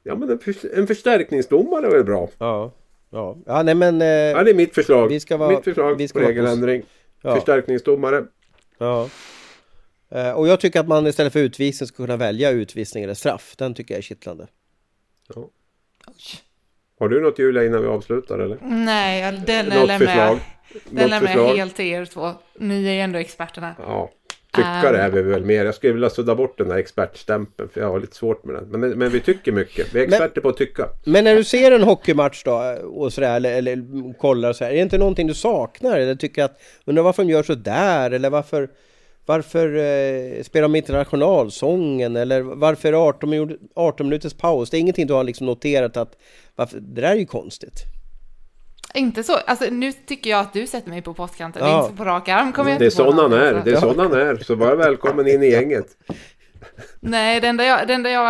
Ja men en, för, en förstärkningsdomare är väl bra? Ja. Ja, ja nej men... Eh, ja det är mitt förslag. Vi ska vara, mitt förslag vi ska på regeländring. Ja. Förstärkningsdomare. Ja. Eh, och jag tycker att man istället för utvisning ska kunna välja utvisning eller straff. Den tycker jag är kittlande. Ja. Har du något Julia innan vi avslutar eller? Nej, den lämnar jag, den lämnar jag helt till er två. Ni är ju ändå experterna. Ja. Tyckare är vi väl mer. Jag skulle vilja sudda bort den där expertstämpeln för jag har lite svårt med den. Men, men vi tycker mycket. Vi är experter men, på att tycka. Men när du ser en hockeymatch då och sådär eller, eller kollar så här. Är det inte någonting du saknar eller tycker att undrar varför de gör så där eller varför varför eh, spelar de inte nationalsången eller varför är det 18, 18 minuters paus? Det är ingenting du har liksom noterat att varför, det där är ju konstigt. Inte så, alltså nu tycker jag att du sätter mig på postkanten, ja. inte så på rak arm kommer jag Det är sån han är, det är sån han är, så var välkommen in i gänget. Nej, det enda, jag, det, enda jag,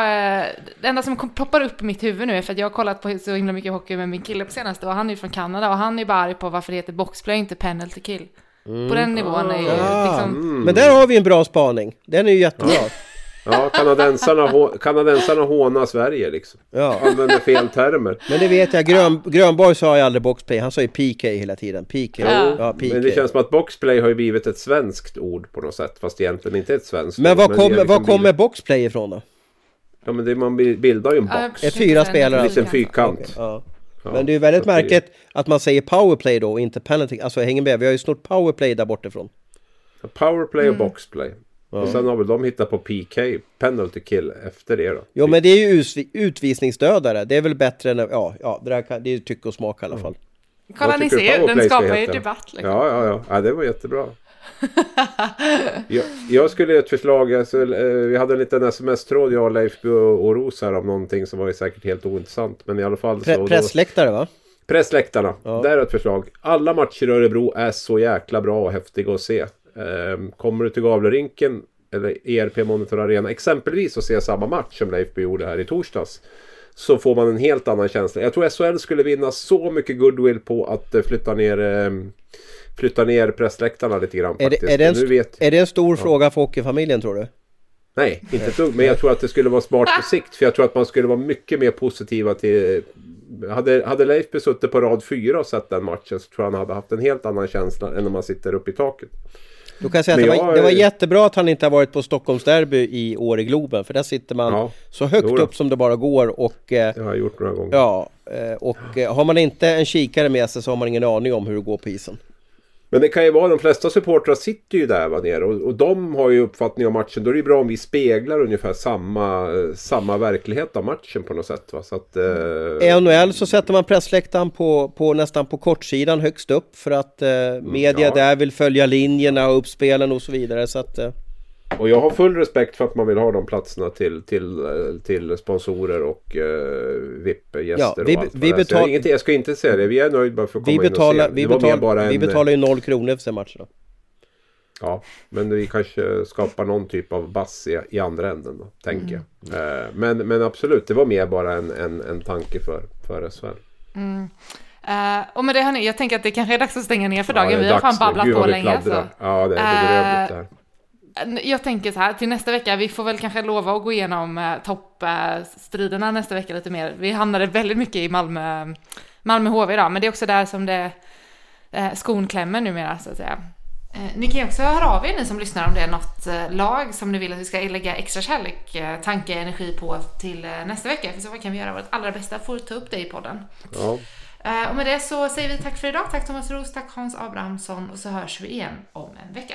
det enda som poppar upp i mitt huvud nu är för att jag har kollat på så himla mycket hockey med min kille på senaste och han är ju från Kanada och han är bara arg på varför det heter boxplay inte penalty kill. Mm. På den nivån är ju ah. liksom... Mm. Men där har vi en bra spaning, den är ju jättebra. Ja, kanadensarna, kanadensarna hånar Sverige liksom. Ja. Använder fel termer. Men det vet jag, Grön, Grönborg sa ju aldrig boxplay, han sa ju PK hela tiden. PK. Ja. ja PK. Men det känns som att boxplay har ju blivit ett svenskt ord på något sätt, fast egentligen inte ett svenskt Men var, kom, liksom var kommer blivit... boxplay ifrån då? Ja men det, man bildar ju en box. Ett fyra spelare? En liten fyrkant. Okay. Ja. Ja, men det är väldigt märkligt att man säger powerplay då, inte penalty. Alltså hänger med, vi har ju snott powerplay där bortifrån. Powerplay och mm. boxplay. Ja. Och sen har väl de hittat på PK, penalty kill, efter det då. Jo men det är ju utvisningsdödare. Det är väl bättre än, ja, ja det, kan, det är tycke och smak i alla fall. Kolla ni ser, den skapar ju debatt. Liksom. Ja, ja, ja, ja. det var jättebra. jag, jag skulle ge ett förslag, alltså, vi hade en liten sms-tråd jag, Leif och, Ros här om någonting som var säkert helt ointressant. Men i alla fall Pre så... Pressläktare va? Pressläktarna, ja. där är ett förslag. Alla matcher i Örebro är så jäkla bra och häftiga att se. Ehm, kommer du till Gavlerinken eller ERP Monitor Arena exempelvis och se samma match som Leif gjorde här i torsdags. Så får man en helt annan känsla. Jag tror SHL skulle vinna så mycket goodwill på att eh, flytta ner ehm, Flytta ner pressläktarna lite grann är det, faktiskt. Är det, en, vet, är det en stor ja. fråga för hockeyfamiljen tror du? Nej, inte ett dugg. Men jag tror att det skulle vara smart på sikt. För jag tror att man skulle vara mycket mer positiva till... Hade, hade Leif besuttit på rad fyra och sett den matchen så tror jag han hade haft en helt annan känsla än om man sitter uppe i taket. Då kan jag säga att det var, det var, jättebra att han inte har varit på Stockholmsderby i år i Globen. För där sitter man ja, så högt upp som det bara går och... Eh, det har jag gjort några gånger. Ja, eh, och eh, har man inte en kikare med sig så har man ingen aning om hur det går på isen. Men det kan ju vara, de flesta supportrar sitter ju där va, nere och, och de har ju uppfattning om matchen. Då är det ju bra om vi speglar ungefär samma, samma verklighet av matchen på något sätt. Va? Så att, eh, I NHL så sätter man pressläktaren på, på nästan på kortsidan högst upp för att eh, media ja. där vill följa linjerna och uppspelen och så vidare. Så att, eh, Och jag har full respekt för att man vill ha de platserna till, till, eh, till sponsorer och uh, VIP-gäster Ja, vi- och allt vi betal- jag, inget, jag ska inte säga det, vi är nöjda bara för att komma vi, in och se. vi, betal, bara vi en, betalar ju noll kronor för den matchen. Ja, men vi kanske skapar någon typ av bass i, i andra änden då, tänker Mm. jag. Eh, men, men absolut, det var mer bara en, en, en tanke för, för SHL. Eh, och med det hörni, jag tänker att det kanske är dags att stänga ner för Ja, dagen. är vi har fan babblat på länge. alltså. Ja, det är bedrövligt det här. Jag tänker så här, till nästa vecka, vi får väl kanske lova att gå igenom eh, toppstriderna nästa vecka lite mer. Vi hamnade väldigt mycket i Malmö, Malmö HV idag, men det är också där som det eh, skon klämmer numera så att säga. Eh, ni kan ju också höra av er ni som lyssnar om det är något eh, lag som ni vill att vi ska lägga extra kärlek, eh, tanke, energi på till eh, nästa vecka. För så kan vi göra vårt allra bästa för att ta upp det i podden. Ja. Eh, och med det så säger vi tack för idag. Tack Thomas Roos, tack Hans Abrahamsson och så hörs vi igen om en vecka.